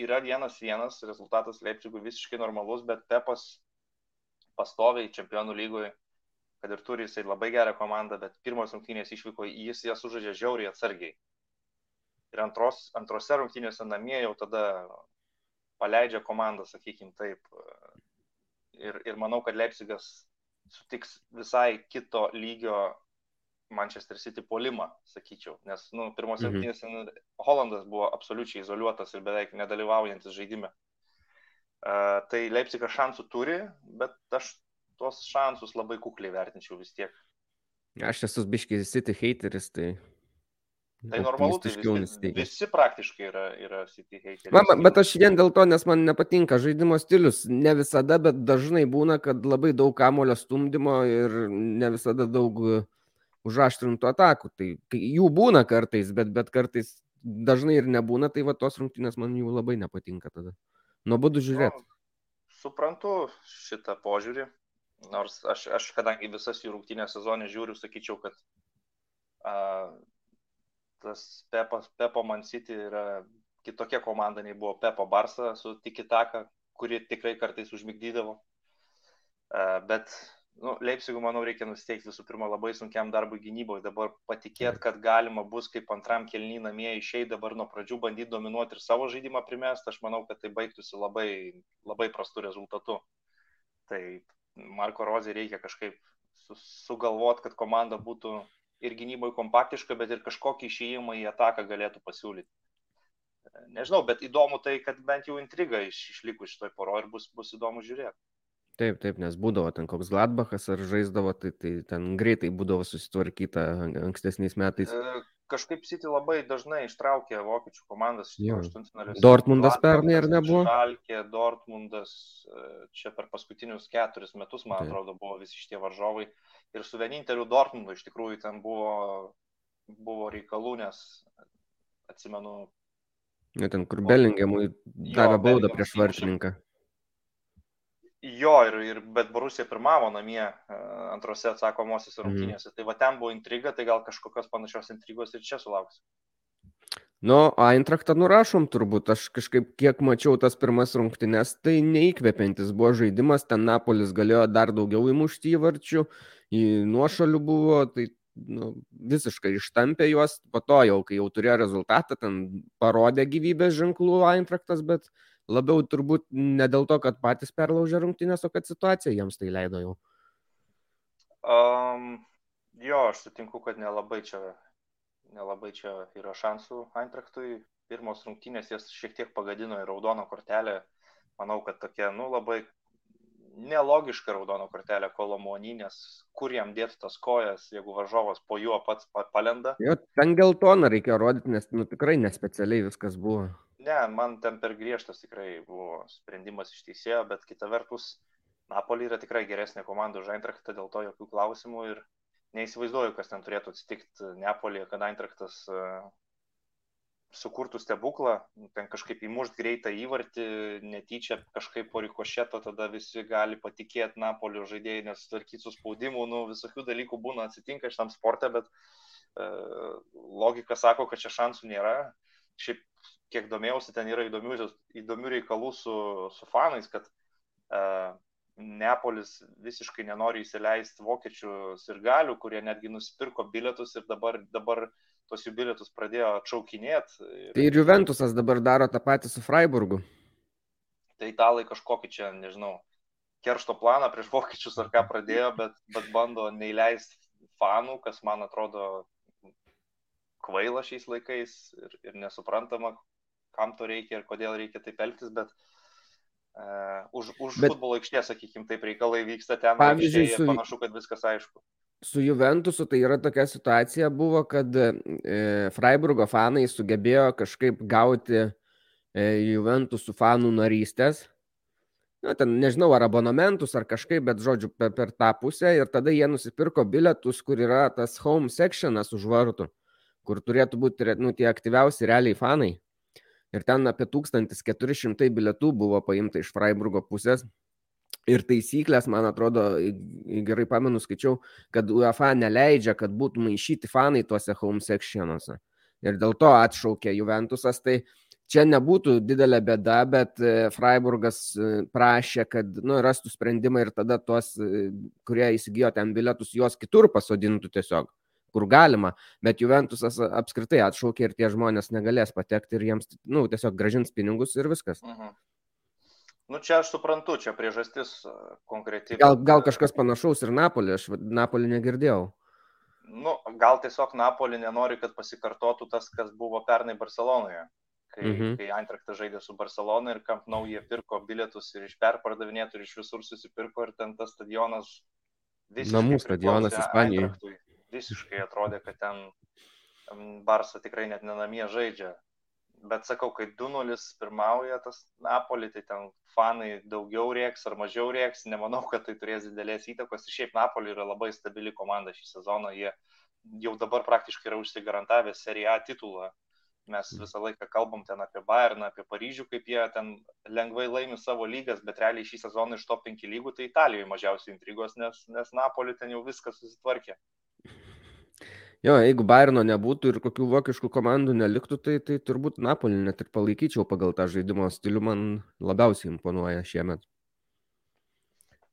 yra vienas vienas, rezultatas Leipzigui visiškai normalus, bet Pepas pastoviai čempionų lygoje, kad ir turi jisai labai gerą komandą, bet pirmos rungtynės išvyko, jis jas sužaidžia žiauriai atsargiai. Ir antros, antrose rungtynėse namie jau tada paleidžia komandą, sakykim taip. Ir, ir manau, kad Leipzigas sutiks visai kito lygio Manchester City polimą, sakyčiau. Nes, nu, pirmose mhm. rungtynėse -hmm. Holandas buvo absoliučiai izoliuotas ir beveik nedalyvaujantis žaidime. Tai Leipzigas šansų turi, bet aš tuos šansus labai kukliai vertinčiau vis tiek. Aš esu biškiai City hateris, tai Tai normalu, tai visi, visi praktiškai yra, yra City haters. Man, bet aš vien dėl to, nes man nepatinka žaidimo stilius. Ne visada, bet dažnai būna, kad labai daug kamulio stumdymo ir ne visada daug e, užaštrintų atakų. Tai jų būna kartais, bet, bet kartais dažnai ir nebūna, tai va tos rungtynės man jų labai nepatinka tada. Nuobodu žiūrėti. Nu, suprantu šitą požiūrį, nors aš, aš kadangi visas jų rungtynės sezonė žiūriu, sakyčiau, kad a, tas Pepas, Pepo Man City yra kitokia komanda nei buvo Pepo Barsa su Tikitaka, kuri tikrai kartais užmigdydavo. Bet nu, Leipzigų, manau, reikia nusteikti visų pirma labai sunkiam darbui gynyboje. Dabar patikėt, kad galima bus kaip antram kelnį namie išėjai dabar nuo pradžių bandyti dominuoti ir savo žaidimą primest, aš manau, kad tai baigtųsi labai, labai prastu rezultatu. Tai Marko Rozė reikia kažkaip sugalvoti, kad komanda būtų ir gynyboje kompaktiška, bet ir kažkokį išėjimą į ataką galėtų pasiūlyti. Nežinau, bet įdomu tai, kad bent jau intriga iš, išliko šitoj poro ir bus, bus įdomu žiūrėti. Taip, taip, nes būdavo ten koks Gladbachas ar žaisdavo, tai, tai ten greitai būdavo susitvarkyta ankstesniais metais. E, kažkaip City labai dažnai ištraukė vokiečių komandas iš aštuntfinalio. Dortmundas pernai ar nebuvo? Šalkė, Dortmundas, e, čia per paskutinius keturis metus, man taip. atrodo, buvo visi šitie varžovai. Ir su vieninteliu Dortmundu iš tikrųjų ten buvo, buvo reikalų, nes atsimenu. Ne ten, kur Belingiamui davė baudą prieš vartininką. Jo, ir, ir, bet Borusija pirmavo namie e, antrose atsakomosios mhm. rungtynėse. Mm. Tai va ten buvo intriga, tai gal kažkokios panašios intrigos ir čia sulauks. Nu, Eintrachtą nurašom turbūt, aš kažkaip kiek mačiau tas pirmas rungtynes, tai neįkvepiantis buvo žaidimas, ten Napolis galėjo dar daugiau įmušti įvarčių, į nuošalių buvo, tai nu, visiškai ištampė juos, po to jau, kai jau turėjo rezultatą, ten parodė gyvybės ženklų Eintraktas, bet labiau turbūt ne dėl to, kad patys perlaužė rungtynės, o kad situacija jiems tai leido jau. Um, jo, aš sutinku, kad nelabai čia nelabai čia yra šansų Eintrachtui. Pirmos rungtynės jas šiek tiek pagadino į raudoną kortelę. Manau, kad tokia, nu, labai nelogiška raudono kortelė Kolomonį, nes kur jam dėti tas kojas, jeigu varžovas po juo pats palenda. Jo, ten geltoną reikia rodyti, nes nu, tikrai nespecialiai viskas buvo. Ne, man ten per griežtas tikrai buvo sprendimas iš teisėjo, bet kita vertus, Napoli yra tikrai geresnė komanda už Eintrachtą, dėl to jokių klausimų ir neįsivaizduoju, kas ten turėtų atsitikti Neapolėje, kad Eintraktas e, sukurtų stebuklą, ten kažkaip įmušt greitą įvartį, netyčia kažkaip po rikošeto, tada visi gali patikėti Napolio žaidėjai, nes tvarkyti su spaudimu, nu, visokių dalykų būna atsitinka šitam sportė, bet e, logika sako, kad čia šansų nėra. Šiaip, kiek domėjausi, ten yra įdomių, įdomių reikalų su, su fanais, kad e, Neapolis visiškai nenori įsileisti vokiečių ir galių, kurie netgi nusipirko bilietus ir dabar, dabar tos jų bilietus pradėjo atšaukinėti. Ir... Tai ir Juventusas dabar daro tą patį su Freiburgu. Tai italai kažkokį čia, nežinau, keršto planą prieš vokiečius ar ką pradėjo, bet, bet bando neįleisti fanų, kas man atrodo kvaila šiais laikais ir, ir nesuprantama, kam to reikia ir kodėl reikia taip elgtis, bet uh, už už Bet, futbolo aikštės, sakykime, taip reikalai vyksta ten. Pavyzdžiui, su, panašu, kad viskas aišku. Su Juventusu tai yra tokia situacija buvo, kad e, Freiburgo fanai sugebėjo kažkaip gauti e, Juventusų fanų narystės. Na, ten nežinau, ar abonementus, ar kažkaip, bet žodžiu, per, per tą pusę. Ir tada jie nusipirko bilietus, kur yra tas home sectionas už vartų, kur turėtų būti nu, tie aktyviausi realiai fanai ir ten apie 1400 bilietų buvo paimta iš Freiburgo pusės. Ir taisyklės, man atrodo, gerai pamenu, skaičiau, kad UEFA neleidžia, kad būtų maišyti fanai tuose home sectionuose. Ir dėl to atšaukė Juventusas. Tai čia nebūtų didelė bėda, bet e, Freiburgas e, prašė, kad nu, rastų sprendimą ir tada tuos, e, kurie įsigijo ten bilietus, juos kitur pasodintų tiesiog kur galima, bet Juventusas apskritai atšaukė ir tie žmonės negalės patekti ir jiems, na, nu, tiesiog gražins pinigus ir viskas. -huh. Nu, čia aš suprantu, čia priežastis konkretiai. Gal, gal kažkas panašaus ir Napolį, aš Napolį negirdėjau. Nu, gal tiesiog Napolį nenori, kad pasikartotų tas, kas buvo pernai Barcelonoje. Kai, mm -hmm. kai Eintraktas žaidė su Barcelona ir Camp Nou jie pirko bilietus ir iš perpardavinėtų ir iš visur susipirko ir ten tas stadionas visiškai. Namų stadionas Ispanijoje. Visiškai atrodė, kad ten Barsa tikrai net nenamie žaidžia. Bet sakau, kai 2-0 pirmauja tas Napoli, tai ten fanai daugiau rieks ar mažiau rieks, nemanau, kad tai turės didelės įtakos. Ir šiaip Napoli yra labai stabili komanda šį sezoną, jie jau dabar praktiškai yra užsigarantavę Serie A titulą. Mes mm. visą laiką kalbam ten apie Bayerną, apie Paryžių, kaip jie ten lengvai laimi savo lygas, bet realiai šį sezoną iš to penki lygų tai Italijoje mažiausiai intrigos, nes, nes Napoli ten jau viskas susitvarkė. Jo, jeigu Bayerno nebūtų ir kokių vokiškų komandų neliktų, tai, tai turbūt Napolį net ir palaikyčiau pagal tą žaidimo stilių, man labiausiai imponuoja šiemet.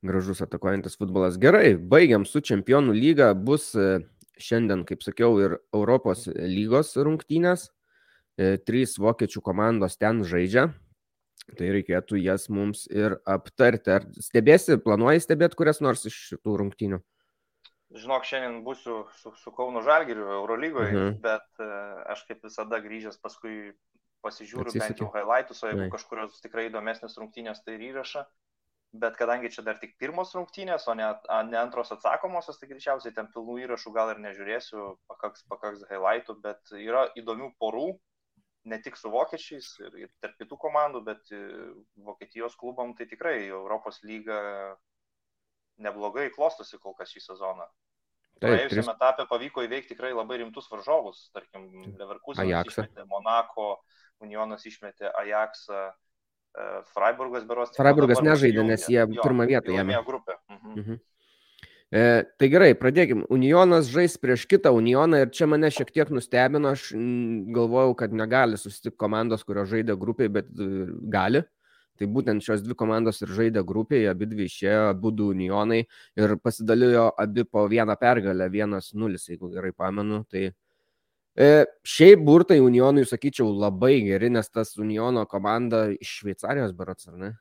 Gražus atakuojantis futbolas. Gerai, baigiam su Čempionų lyga. Bus e, šiandien, kaip sakiau, ir Europos lygos rungtynės. E, trys vokiečių komandos ten žaidžia. Tai reikėtų jas mums ir aptarti. Ar stebėsi, planuoji stebėti kurias nors iš šitų rungtynių? Žinok, šiandien būsiu su, su Kauno Žalgiriu Eurolygoje, mhm. bet uh, aš kaip visada grįžęs paskui pasižiūriu Atsisakė. bent jau highlightus, o jeigu Vai. kažkurios tikrai įdomesnės rungtynės, tai ir įrašą. Bet kadangi čia dar tik pirmos rungtynės, o ne, a, ne antros atsakomosios, tai greičiausiai ten pilnų įrašų gal ir nežiūrėsiu, pakaks, pakaks highlightų, bet yra įdomių porų, ne tik su vokiečiais ir, ir tarp kitų komandų, bet e, Vokietijos klubam tai tikrai Europos lyga neblogai klostosi kol kas šį sezoną. Praėjusiame tris... etape pavyko įveikti tikrai labai rimtus varžovus, tarkim, Leverkusenas išmetė Monako, Unionas išmetė Ajaxą, e, Freiburgas beros. Freiburgas nežaidė, nes jie jo, pirmą vietą jėmė. grupę. Mhm. Mhm. E, tai gerai, pradėkim. Unionas žais prieš kitą Unioną ir čia mane šiek tiek nustebino, aš galvojau, kad negali susitikti komandos, kurios žaidė grupiai, bet e, gali. Tai būtent šios dvi komandos ir žaidė grupėje, abi dvi išėjo, abu du unionai ir pasidalijo abi po vieną pergalę, vienas nulis, jeigu gerai pamenu. Tai e, šiaip burtai unionui, sakyčiau, labai geri, nes tas uniono komanda iš Šveicarijos berots, ar ne?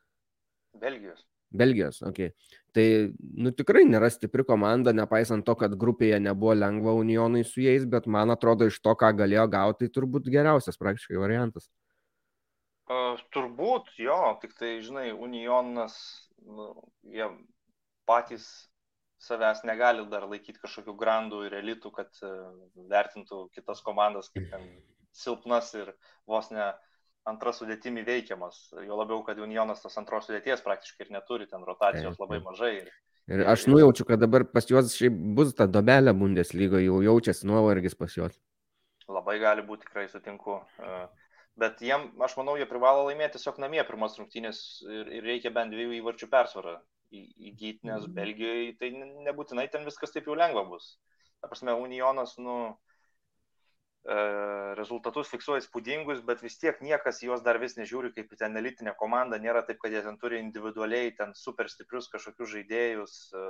Belgijos. Belgijos, ok. Tai, nu, tikrai nėra stipri komanda, nepaisant to, kad grupėje nebuvo lengva unionui su jais, bet man atrodo, iš to, ką galėjo gauti, tai turbūt geriausias praktiškai variantas. Uh, turbūt jo, tik tai, žinai, Unionas, nu, jie patys savęs negali dar laikyti kažkokių grandų ir elitų, kad uh, vertintų kitas komandas kaip ten silpnas ir vos ne antras sudėtimi veikiamas. Jo labiau, kad Unionas tas antros sudėties praktiškai ir neturi, ten rotacijos labai mažai. Ir, ir aš nujaučiu, kad dabar pas juos šiaip bus ta dobelė Bundeslyga, jau jaučiasi nuovargis pas juos. Labai gali būti, tikrai sutinku. Uh, Bet jiem, aš manau, jie privalo laimėti tiesiog namie pirmas rungtynės ir, ir reikia bent dviejų įvarčių persvarą įgyti, nes mhm. Belgijoje tai nebūtinai ten viskas taip jau lengva bus. Ta prasme, Unionas, nu, e, rezultatus fiksuoja spūdingus, bet vis tiek niekas juos dar vis nežiūri kaip ten elitinė komanda, nėra taip, kad jie ten turi individualiai ten super stiprius kažkokius žaidėjus, e,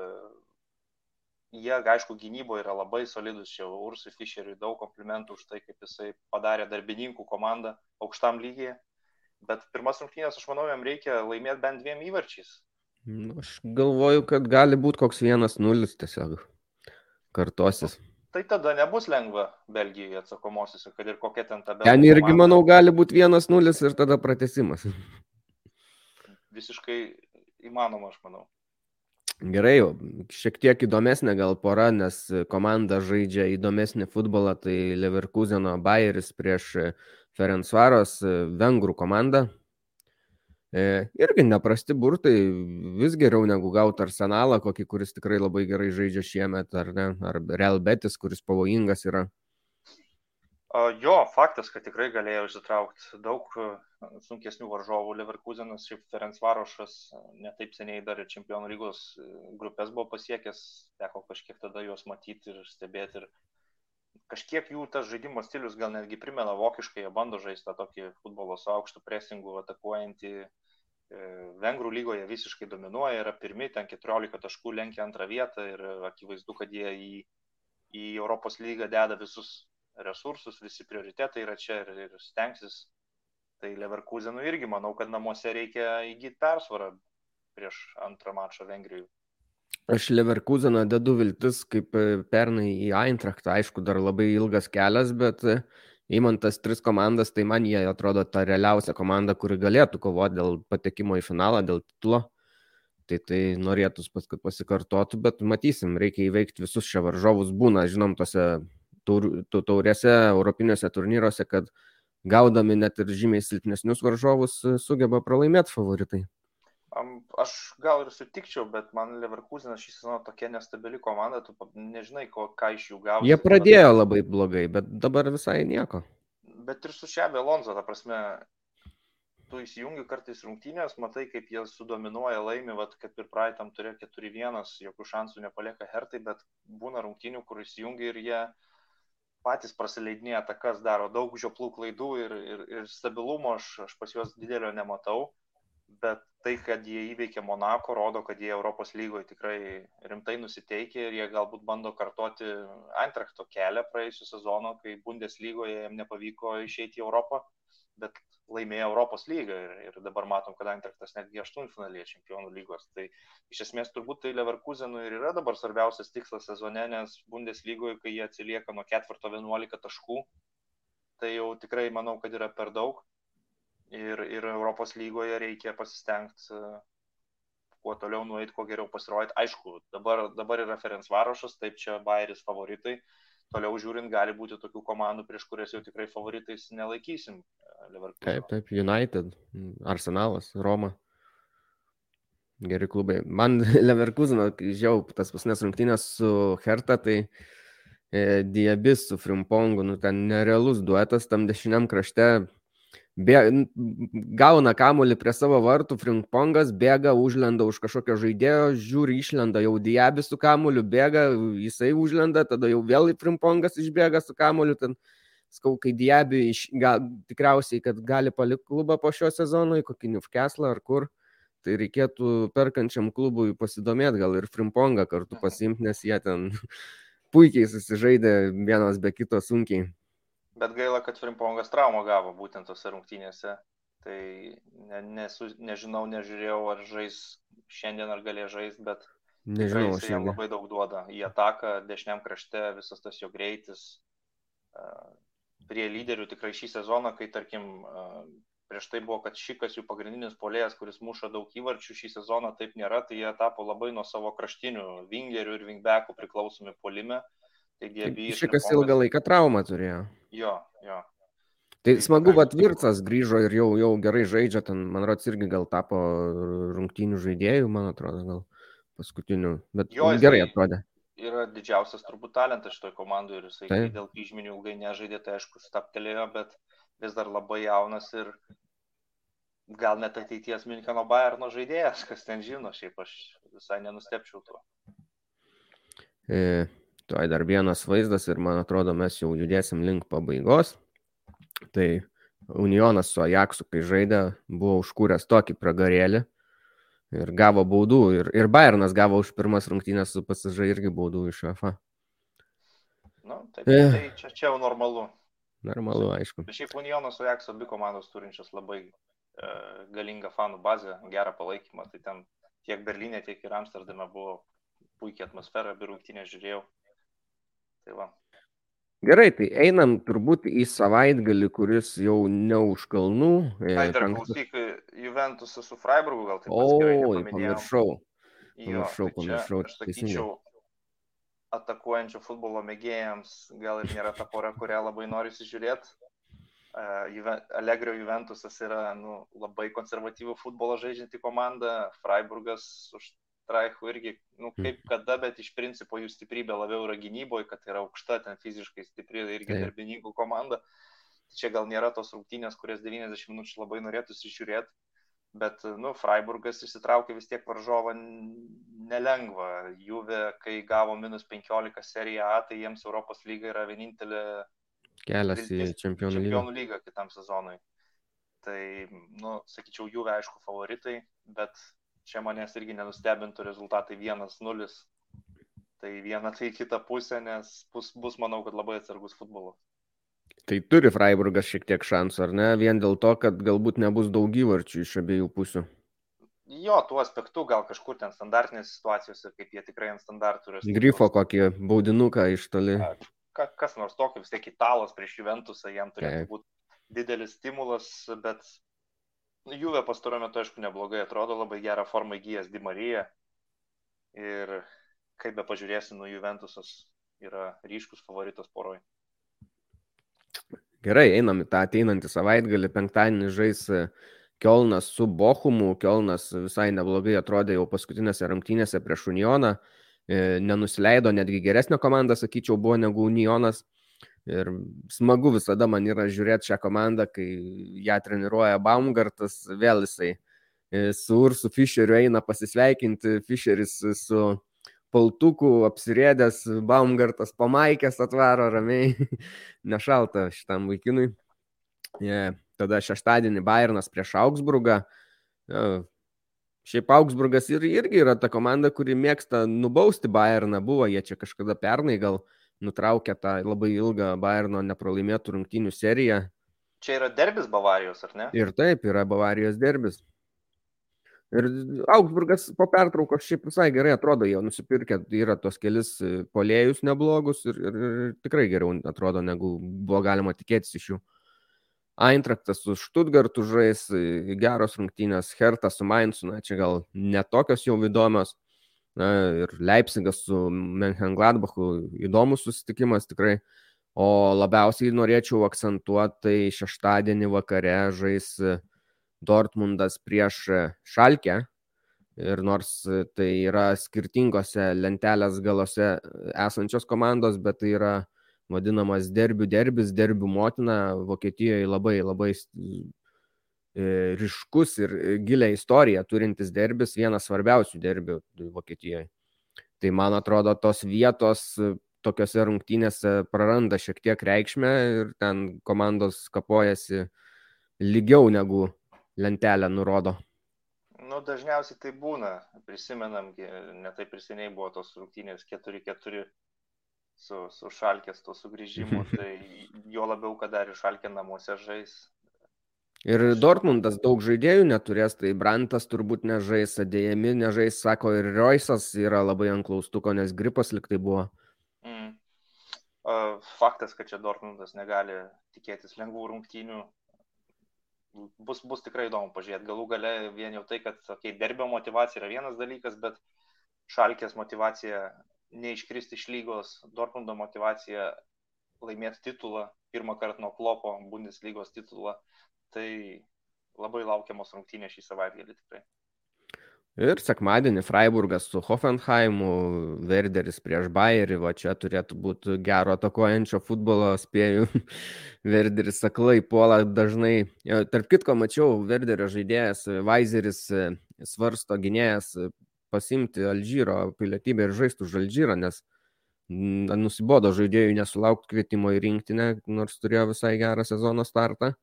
jie, aišku, gynyboje yra labai solidus, čia Ursui Fischeriui daug komplimentų už tai, kaip jisai padarė darbininkų komandą aukštam lygiai. Bet pirmas rungtynės, aš manau, jam reikia laimėti bent dviem įvarčiais. Nu, aš galvoju, kad gali būti koks vienas nulis tiesiog kartosis. Tai tada nebus lengva Belgijoje atsakomosiuose, kad ir kokia ten ta belgija. Ten irgi, komanda. manau, gali būti vienas nulis ir tada pratesimas. Visiškai įmanoma, aš manau. Gerai, šiek tiek įdomesnė gal pora, nes komanda žaidžia įdomesnį futbolą, tai Leverkuseno Bayeris prieš Ferencvaros vengrų komandą. E, irgi neprasti burtai, vis geriau negu gauti arsenalą, kokį, kuris tikrai labai gerai žaidžia šiemet, ar ne, ar Real Betis, kuris pavojingas yra. Jo, faktas, kad tikrai galėjo išsitraukti daug e, sunkesnių varžovų. Leverkusenas, šiaip Ferenc Varošas, e, netaip seniai dar ir Čempionų lygos e, grupės buvo pasiekęs, teko kažkiek tada juos matyti ir stebėti. Ir kažkiek jų tas žaidimo stilius gal netgi primena vokiškai, jie bando žaisti tą tokį futbolo su aukštu presingu, atakuojantį. Vengrų lygoje visiškai dominuoja, yra pirmi, ten 14 taškų lenkia antrą vietą ir akivaizdu, kad jie į, į Europos lygą deda visus resursus, visi prioritetai yra čia ir, ir stengsis. Tai Leverkusenų irgi manau, kad namuose reikia įgyti persvarą prieš antrą mačą Vengrijų. Aš Leverkuseną dedu viltis kaip e, pernai į Eintrachtą, aišku, dar labai ilgas kelias, bet įmant tas tris komandas, tai man jie atrodo ta realiausia komanda, kuri galėtų kovoti dėl patekimo į finalą, dėl titulo. tai tai norėtųs, kad pasikartotų, bet matysim, reikia įveikti visus šia varžovus. Būna, žinom, tose taurėse, europinėse turnyruose, kad gaudami net ir žymiai silpnesnius varžovus sugeba pralaimėti favoritai. Aš gal ir sutikčiau, bet man Leverkusenas šį sezoną tokia nestabili komanda, tu nežinai, ko, ką iš jų gausi. Jie pradėjo labai blogai, bet dabar visai nieko. Bet ir su Šebė Lonzo, ta prasme, tu įsijungi kartais rungtynės, matai, kaip jie sudominuoja laimi, vat, kaip ir praeitam turėjo 4-1, jokių šansų nepalieka hertai, bet būna rungtynių, kur įsijungi ir jie patys prasileidinėja atakas, daro daug žioplų klaidų ir, ir, ir stabilumo aš, aš pas juos didelio nematau bet tai, kad jie įveikė Monako, rodo, kad jie Europos lygoje tikrai rimtai nusiteikė ir jie galbūt bando kartoti Antrachto kelią praėjusiu sezonu, kai Bundeslygoje jiems nepavyko išeiti į Europą, bet laimėjo Europos lygą ir, ir dabar matom, kad Antrachtas netgi aštuntfinalėje čempionų lygos. Tai iš esmės turbūt tai Leverkusenui ir yra dabar svarbiausias tikslas sezone, nes Bundeslygoje, kai jie atsilieka nuo ketvirto 11 taškų, tai jau tikrai manau, kad yra per daug ir, ir Europos lygoje reikia pasistengti e, kuo toliau nueiti, kuo geriau pasirodyti. Aišku, dabar, dabar yra Ferenc Varošas, taip čia Bairis favoritai. Toliau žiūrint, gali būti tokių komandų, prieš kurias jau tikrai favoritais nelaikysim. E, taip, taip, United, Arsenalas, Roma. Geri klubai. Man (laughs) Leverkusino, žiau, tas pasnės rungtynės su Herta, tai e, Diabis su Frimpongu, nu ten nerealus duetas, tam dešiniam krašte bė, gauna kamuolį prie savo vartų, Frimpongas bėga, užlenda už kažkokio žaidėjo, žiūri, išlenda jau Diabis su kamuoliu, bėga, jisai užlenda, tada jau vėl Frimpongas išbėga su kamuoliu, ten skau, kai Diabi iš, ga, tikriausiai, kad gali palikti klubą po šio sezono, į kokį Newcastle ar kur, tai reikėtų perkančiam klubui pasidomėti, gal ir Frimpongą kartu pasimti, nes jie ten (laughs) puikiai susižaidė vienas be kito sunkiai. Bet gaila, kad Frimpongas traumą gavo būtent tose rungtynėse. Tai ne, nesu, nežinau, nežiūrėjau, ar žais šiandien, ar galės žais, bet nežinau, jis jam labai daug duoda. Į ataką, dešiniam krašte, visas tas jo greitis. Prie lyderių tikrai šį sezoną, kai tarkim prieš tai buvo, kad Šikas jų pagrindinis polėjas, kuris muša daug įvarčių, šį sezoną taip nėra, tai jie tapo labai nuo savo kraštinių vingerių ir vingbekų priklausomi polime. Taigi abi. Šikas ilgą laiką traumą turėjo. Jo, jo. Tai, tai smagu, kad Virtsas grįžo ir jau, jau gerai žaidžia, ten, man rodos, irgi gal tapo rungtynių žaidėjų, man atrodo, gal paskutinių, bet jo, gerai atrodė. Yra didžiausias turbūt talentas šitoje komandoje ir jisai tai. dėl kryžminių ilgai nežaidė, tai aišku, staptelėjo, bet vis dar labai jaunas ir gal net ateities Minkeno Bayerno žaidėjas, kas ten žino, šiaip aš visai nenustepčiau tuo. E, Tuoj dar vienas vaizdas ir man atrodo mes jau judėsim link pabaigos. Tai Unionas su Ajaksu, kai žaidė, buvo užkūręs tokį pragarėlį ir gavo baudų. Ir, ir Bayernas gavo už pirmas rungtynės su pasižai irgi baudų iš UEFA. Nu, taip, eh. tai čia, čia jau normalu. Normalu, aišku. Šiaip Unionas su Ajaksu abi komandos turinčios labai e, galingą fanų bazę, gerą palaikymą. Tai ten tiek Berlyne, tiek ir Amsterdame buvo puikia atmosfera, abi rungtynės žiūrėjau. Tai va. Gerai, tai einam turbūt į savaitgalį, kuris jau ne už kalnų. E, Ai, dar klausyk, Juventusas su Freiburgu gal taip pat. O, pamiršau. Pamiršau, tai pamiršau. Aš sakyčiau, atakuojančio futbolo mėgėjams gal ir nėra ta pora, kurią labai nori žiūrėti. Juve, Allegro Juventusas yra nu, labai konservatyvų futbolą žaidžianti komanda, Freiburgas už Traichu irgi, nu, hmm. kaip kada, bet iš principo jų stiprybė labiau yra gynyboje, kad yra aukšta, ten fiziškai stipri irgi tai. darbininkų komanda. Čia gal nėra tos rungtynės, kurias 90 minučių labai norėtųsi žiūrėti, bet, nu, Freiburgas įsitraukė vis tiek varžovą nelengva. Juve, kai gavo minus 15 seriją A, tai jiems Europos lyga yra vienintelė kelias į čempionų lygą. čempionų lygą kitam sezonui. Tai, nu, sakyčiau, Juve aišku favoritai, bet čia manęs irgi nenustebintų rezultatai 1-0. Tai viena tai kita pusė, nes bus, bus manau, kad labai atsargus futbolas. Tai turi Freiburgas šiek tiek šansų, ar ne? Vien dėl to, kad galbūt nebus daug įvarčių iš abiejų pusių. Jo, tuo aspektu gal kažkur ten standartinės situacijos ir kaip jie tikrai ant standartų yra. Grifo kokį baudinuką iš toli. Ka, kas nors tokio, vis tiek italas prieš Juventusą, jam turėtų būti didelis stimulas, bet Juve pastaruoju metu, aišku, neblogai atrodo, labai gerą formą įgyjęs Di Marija. Ir kaip be pažiūrėsi, nu Juventusas yra ryškus favoritas poroj. Gerai, einam į tą ateinantį savaitgalį, penktadienį žais Kielnas su Bochumu. Kielnas visai neblogai atrodė jau paskutinėse rungtynėse prieš Unioną. E, nenusileido, netgi geresnė komanda, sakyčiau, buvo negu Unionas. Ir smagu visada man yra žiūrėti šią komandą, kai ją treniruoja Baumgartas, vėl jisai e, su Ursu Fischeriu eina pasisveikinti, Fischeris su paltuku apsirėdęs, Baumgartas pamaikęs atvaro ramiai, (laughs) nešalta šitam vaikinui. Yeah. Tada šeštadienį Bayernas prieš Augsburgą. Yeah. Šiaip Augsburgas ir, irgi yra ta komanda, kuri mėgsta nubausti Bayerną. Buvo jie čia kažkada pernai gal uh, nutraukė tą labai ilgą Bayerno nepralaimėtų rungtynių seriją. Čia yra derbis Bavarijos, ar ne? Ir taip, yra Bavarijos derbis. Ir Augsburgas po pertraukos šiaip visai gerai atrodo, jau nusipirkė, yra tos kelis polėjus neblogus ir, ir, ir tikrai geriau atrodo, negu buvo galima tikėtis iš jų. Eintraktas su Stuttgartu žais, geros rungtynės, Hertas su Mainzu, na čia gal netokios jau įdomios. Na, ir Leipzigas su Menchengladbachu įdomus susitikimas tikrai. O labiausiai norėčiau akcentuoti, tai šeštadienį vakare žais Dortmundas prieš Šalkę. Ir nors tai yra skirtingose lentelės galose esančios komandos, bet tai yra vadinamas derbių derbis, derbių motina Vokietijoje labai labai E, ryškus ir e, gilę istoriją turintis derbis, vienas svarbiausių derbių Vokietijoje. Tai man atrodo, tos vietos e, tokiuose rungtynėse praranda šiek tiek reikšmę ir ten komandos kapojasi lygiau negu lentelė nurodo. Nu, dažniausiai tai būna, prisimenam, netai priseniai buvo tos rungtynės 4-4 su, su šalkės, to sugrįžimu, (laughs) tai jo labiau, kad dar ir šalkė namuose žais, Ir Dortmundas daug žaidėjų neturės, tai Brantas turbūt nežais, Adėjami nežais, sako, ir Roisas yra labai ant klaustuko, nes gripas liktai buvo. Mm. Faktas, kad čia Dortmundas negali tikėtis lengvų rungtynių, bus, bus tikrai įdomu pažiūrėti. Galų gale vien jau tai, kad okay, derbio motivacija yra vienas dalykas, bet šalkės motivacija neiškristi iš lygos, Dortmundo motivacija laimėti titulą, pirmą kartą nuo klopo Bundeslygos titulą Tai labai laukiamos rungtynės šį savaitgalį tikrai. Ir sekmadienį Freiburgas su Hoffenheimu, Verderis prieš Bayerį, va čia turėtų būti gero atakuojančio futbolo, spėjau. (laughs) Verderis aklai puola dažnai. Tarp kitko, mačiau, Verderio žaidėjas Vaizeris e, svarsto gynėjas e, pasimti Alžyro pilietybę ir žaisti už Alžyrą, nes nusibodo žaidėjų nesulaukti kvietimo į rinktinę, nors turėjo visai gerą sezono startą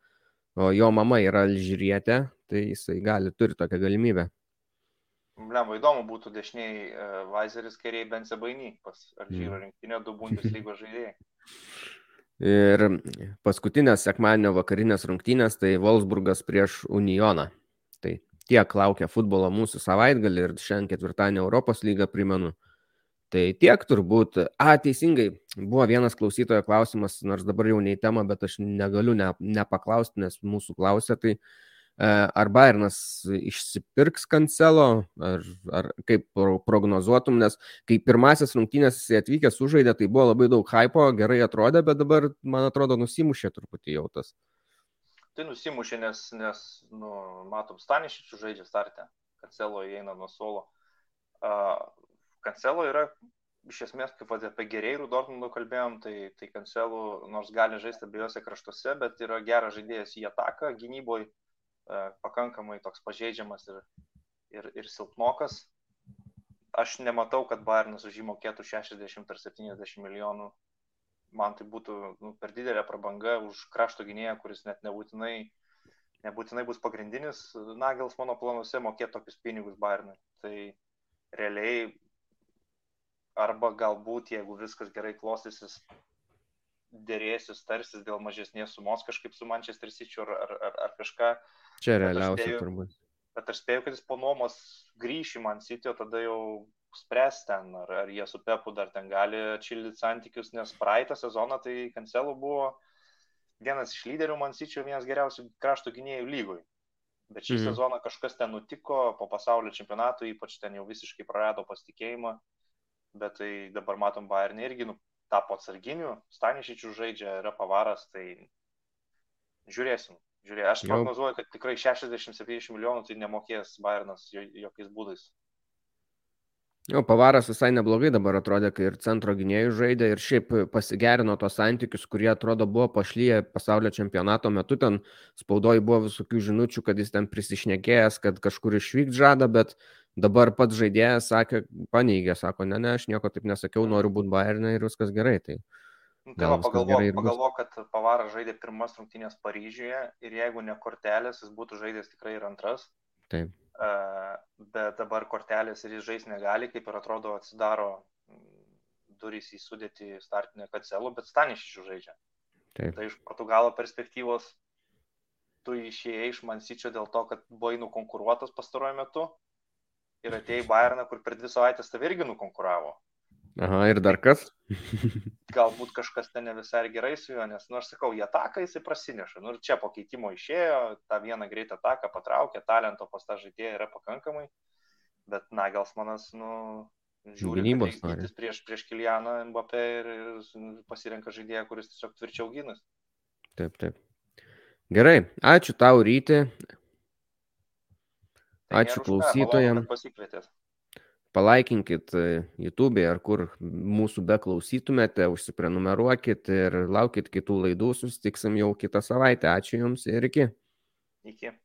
o jo mama yra alžyrietė, tai jisai gali, turi tokią galimybę. Lemba įdomu būtų dešiniai uh, Vaizeris, kairiai Bensebainy, pas Alžyro mm. rinktinė, du Bundeslygos žaidėjai. (laughs) Ir paskutinės sekmadienio vakarinės rungtynės tai Wolfsburgas prieš Unioną. Tai tiek laukia futbolo mūsų savaitgalį ir šiandien ketvirtadienį Europos lygą primenu. Tai tiek turbūt. A, teisingai, buvo vienas klausytojo klausimas, nors dabar jau ne į temą, bet aš negaliu ne, nepaklausti, nes mūsų klausė, tai e, ar Bayernas išsipirks kancelo, ar, ar kaip prognozuotum, nes kai pirmasis rungtynės jis atvykęs sužaidė, tai buvo labai daug hypo, gerai atrodė, bet dabar, man atrodo, nusimušė truputį jau tas. Tai nusimušė, nes, nes nu, matom, Stanišičių žaidžia startę, kancelo įeina nuo suolo. Uh, Kancelo yra iš esmės, kaip apie gerėjų Dortmundų kalbėjom, tai, tai Kancelo nors gali žaisti abiejose kraštuose, bet yra geras žaidėjas į ataką, gynyboje pakankamai toks pažeidžiamas ir, ir, ir silpnokas. Aš nematau, kad Bayernas už jį mokėtų 60 ar 70 milijonų. Man tai būtų nu, per didelė prabanga už krašto gynėją, kuris net nebūtinai, nebūtinai bus pagrindinis Nagels mano planuose mokėti tokius pinigus Bayernui. Tai realiai arba galbūt, jeigu viskas gerai klostysis, dėrėsis, tarsis dėl mažesnės sumos kažkaip su Manchester City ar, ar, ar, ar kažką. Čia realiausia turbūt. Bet aš spėjau, kad jis po nuomos grįš į Man City, o tada jau spręs ten, ar, ar jie su Pepu dar ten gali atšildyti santykius, nes praeitą sezoną tai Cancelo buvo vienas iš lyderių Man City, vienas geriausių krašto gynėjų lygoj. Bet šį mhm. sezoną kažkas ten nutiko, po pasaulio čempionato ypač ten jau visiškai prarado pasitikėjimą, bet tai dabar matom Bayernį irgi nu, tapo atsarginiu, Stanišičių žaidžia, yra pavaras, tai žiūrėsim. Žiūrėk, aš prognozuoju, kad tikrai 60-70 milijonų tai nemokės Bayernas jokiais būdais. Jo, pavaras visai neblogai dabar atrodė, kai ir centro gynėjų žaidė ir šiaip pasigerino tos santykius, kurie atrodo buvo pašlyje pasaulio čempionato metu. Ten spaudoji buvo visokių žinučių, kad jis ten prisišnekėjęs, kad kažkur išvykti žada, bet dabar pats žaidėjas sakė, paneigė, sako, ne, ne, aš nieko taip nesakiau, noriu būti Bayernė ir viskas gerai. Tai... Nu, tai va, pagalvok, pagalvok, kad Pavaras žaidė pirmas rungtynės Paryžiuje ir jeigu ne kortelės, jis būtų žaidęs tikrai ir antras. Taip bet dabar kortelės ir jis žais negali, kaip ir atrodo atsidaro durys į sudėtį startinę Kancelo, bet Stanišičių žaidžia. Taip. Tai iš Portugalo perspektyvos tu išėjai iš Mansyčio dėl to, kad buvai nukonkuruotas pastaruoju metu ir atėjai į Bayerną, kur per dvi savaitės tave irgi nukonkuravo. Aha, ir dar kas? (laughs) Galbūt kažkas ten ne visai gerai su juo, nes, nors sakau, jie ataką jisai prasineša. Nu ir čia po keitimo išėjo, tą vieną greitą ataką patraukė, talento pas tą žaidėją yra pakankamai, bet Nagelsmanas, nu, žiūri, gynybos prieš, prieš Kilianą Mbappé ir, ir pasirenka žaidėją, kuris tiesiog tvirčiau gynas. Taip, taip. Gerai, ačiū tau ryti. Tai ačiū klausytojams. Pasikvietėt palaikinkit e, YouTube ar kur mūsų beklausytumėte, užsiprenumeruokit ir laukit kitų laidų, susitiksim jau kitą savaitę. Ačiū Jums ir iki. Iki.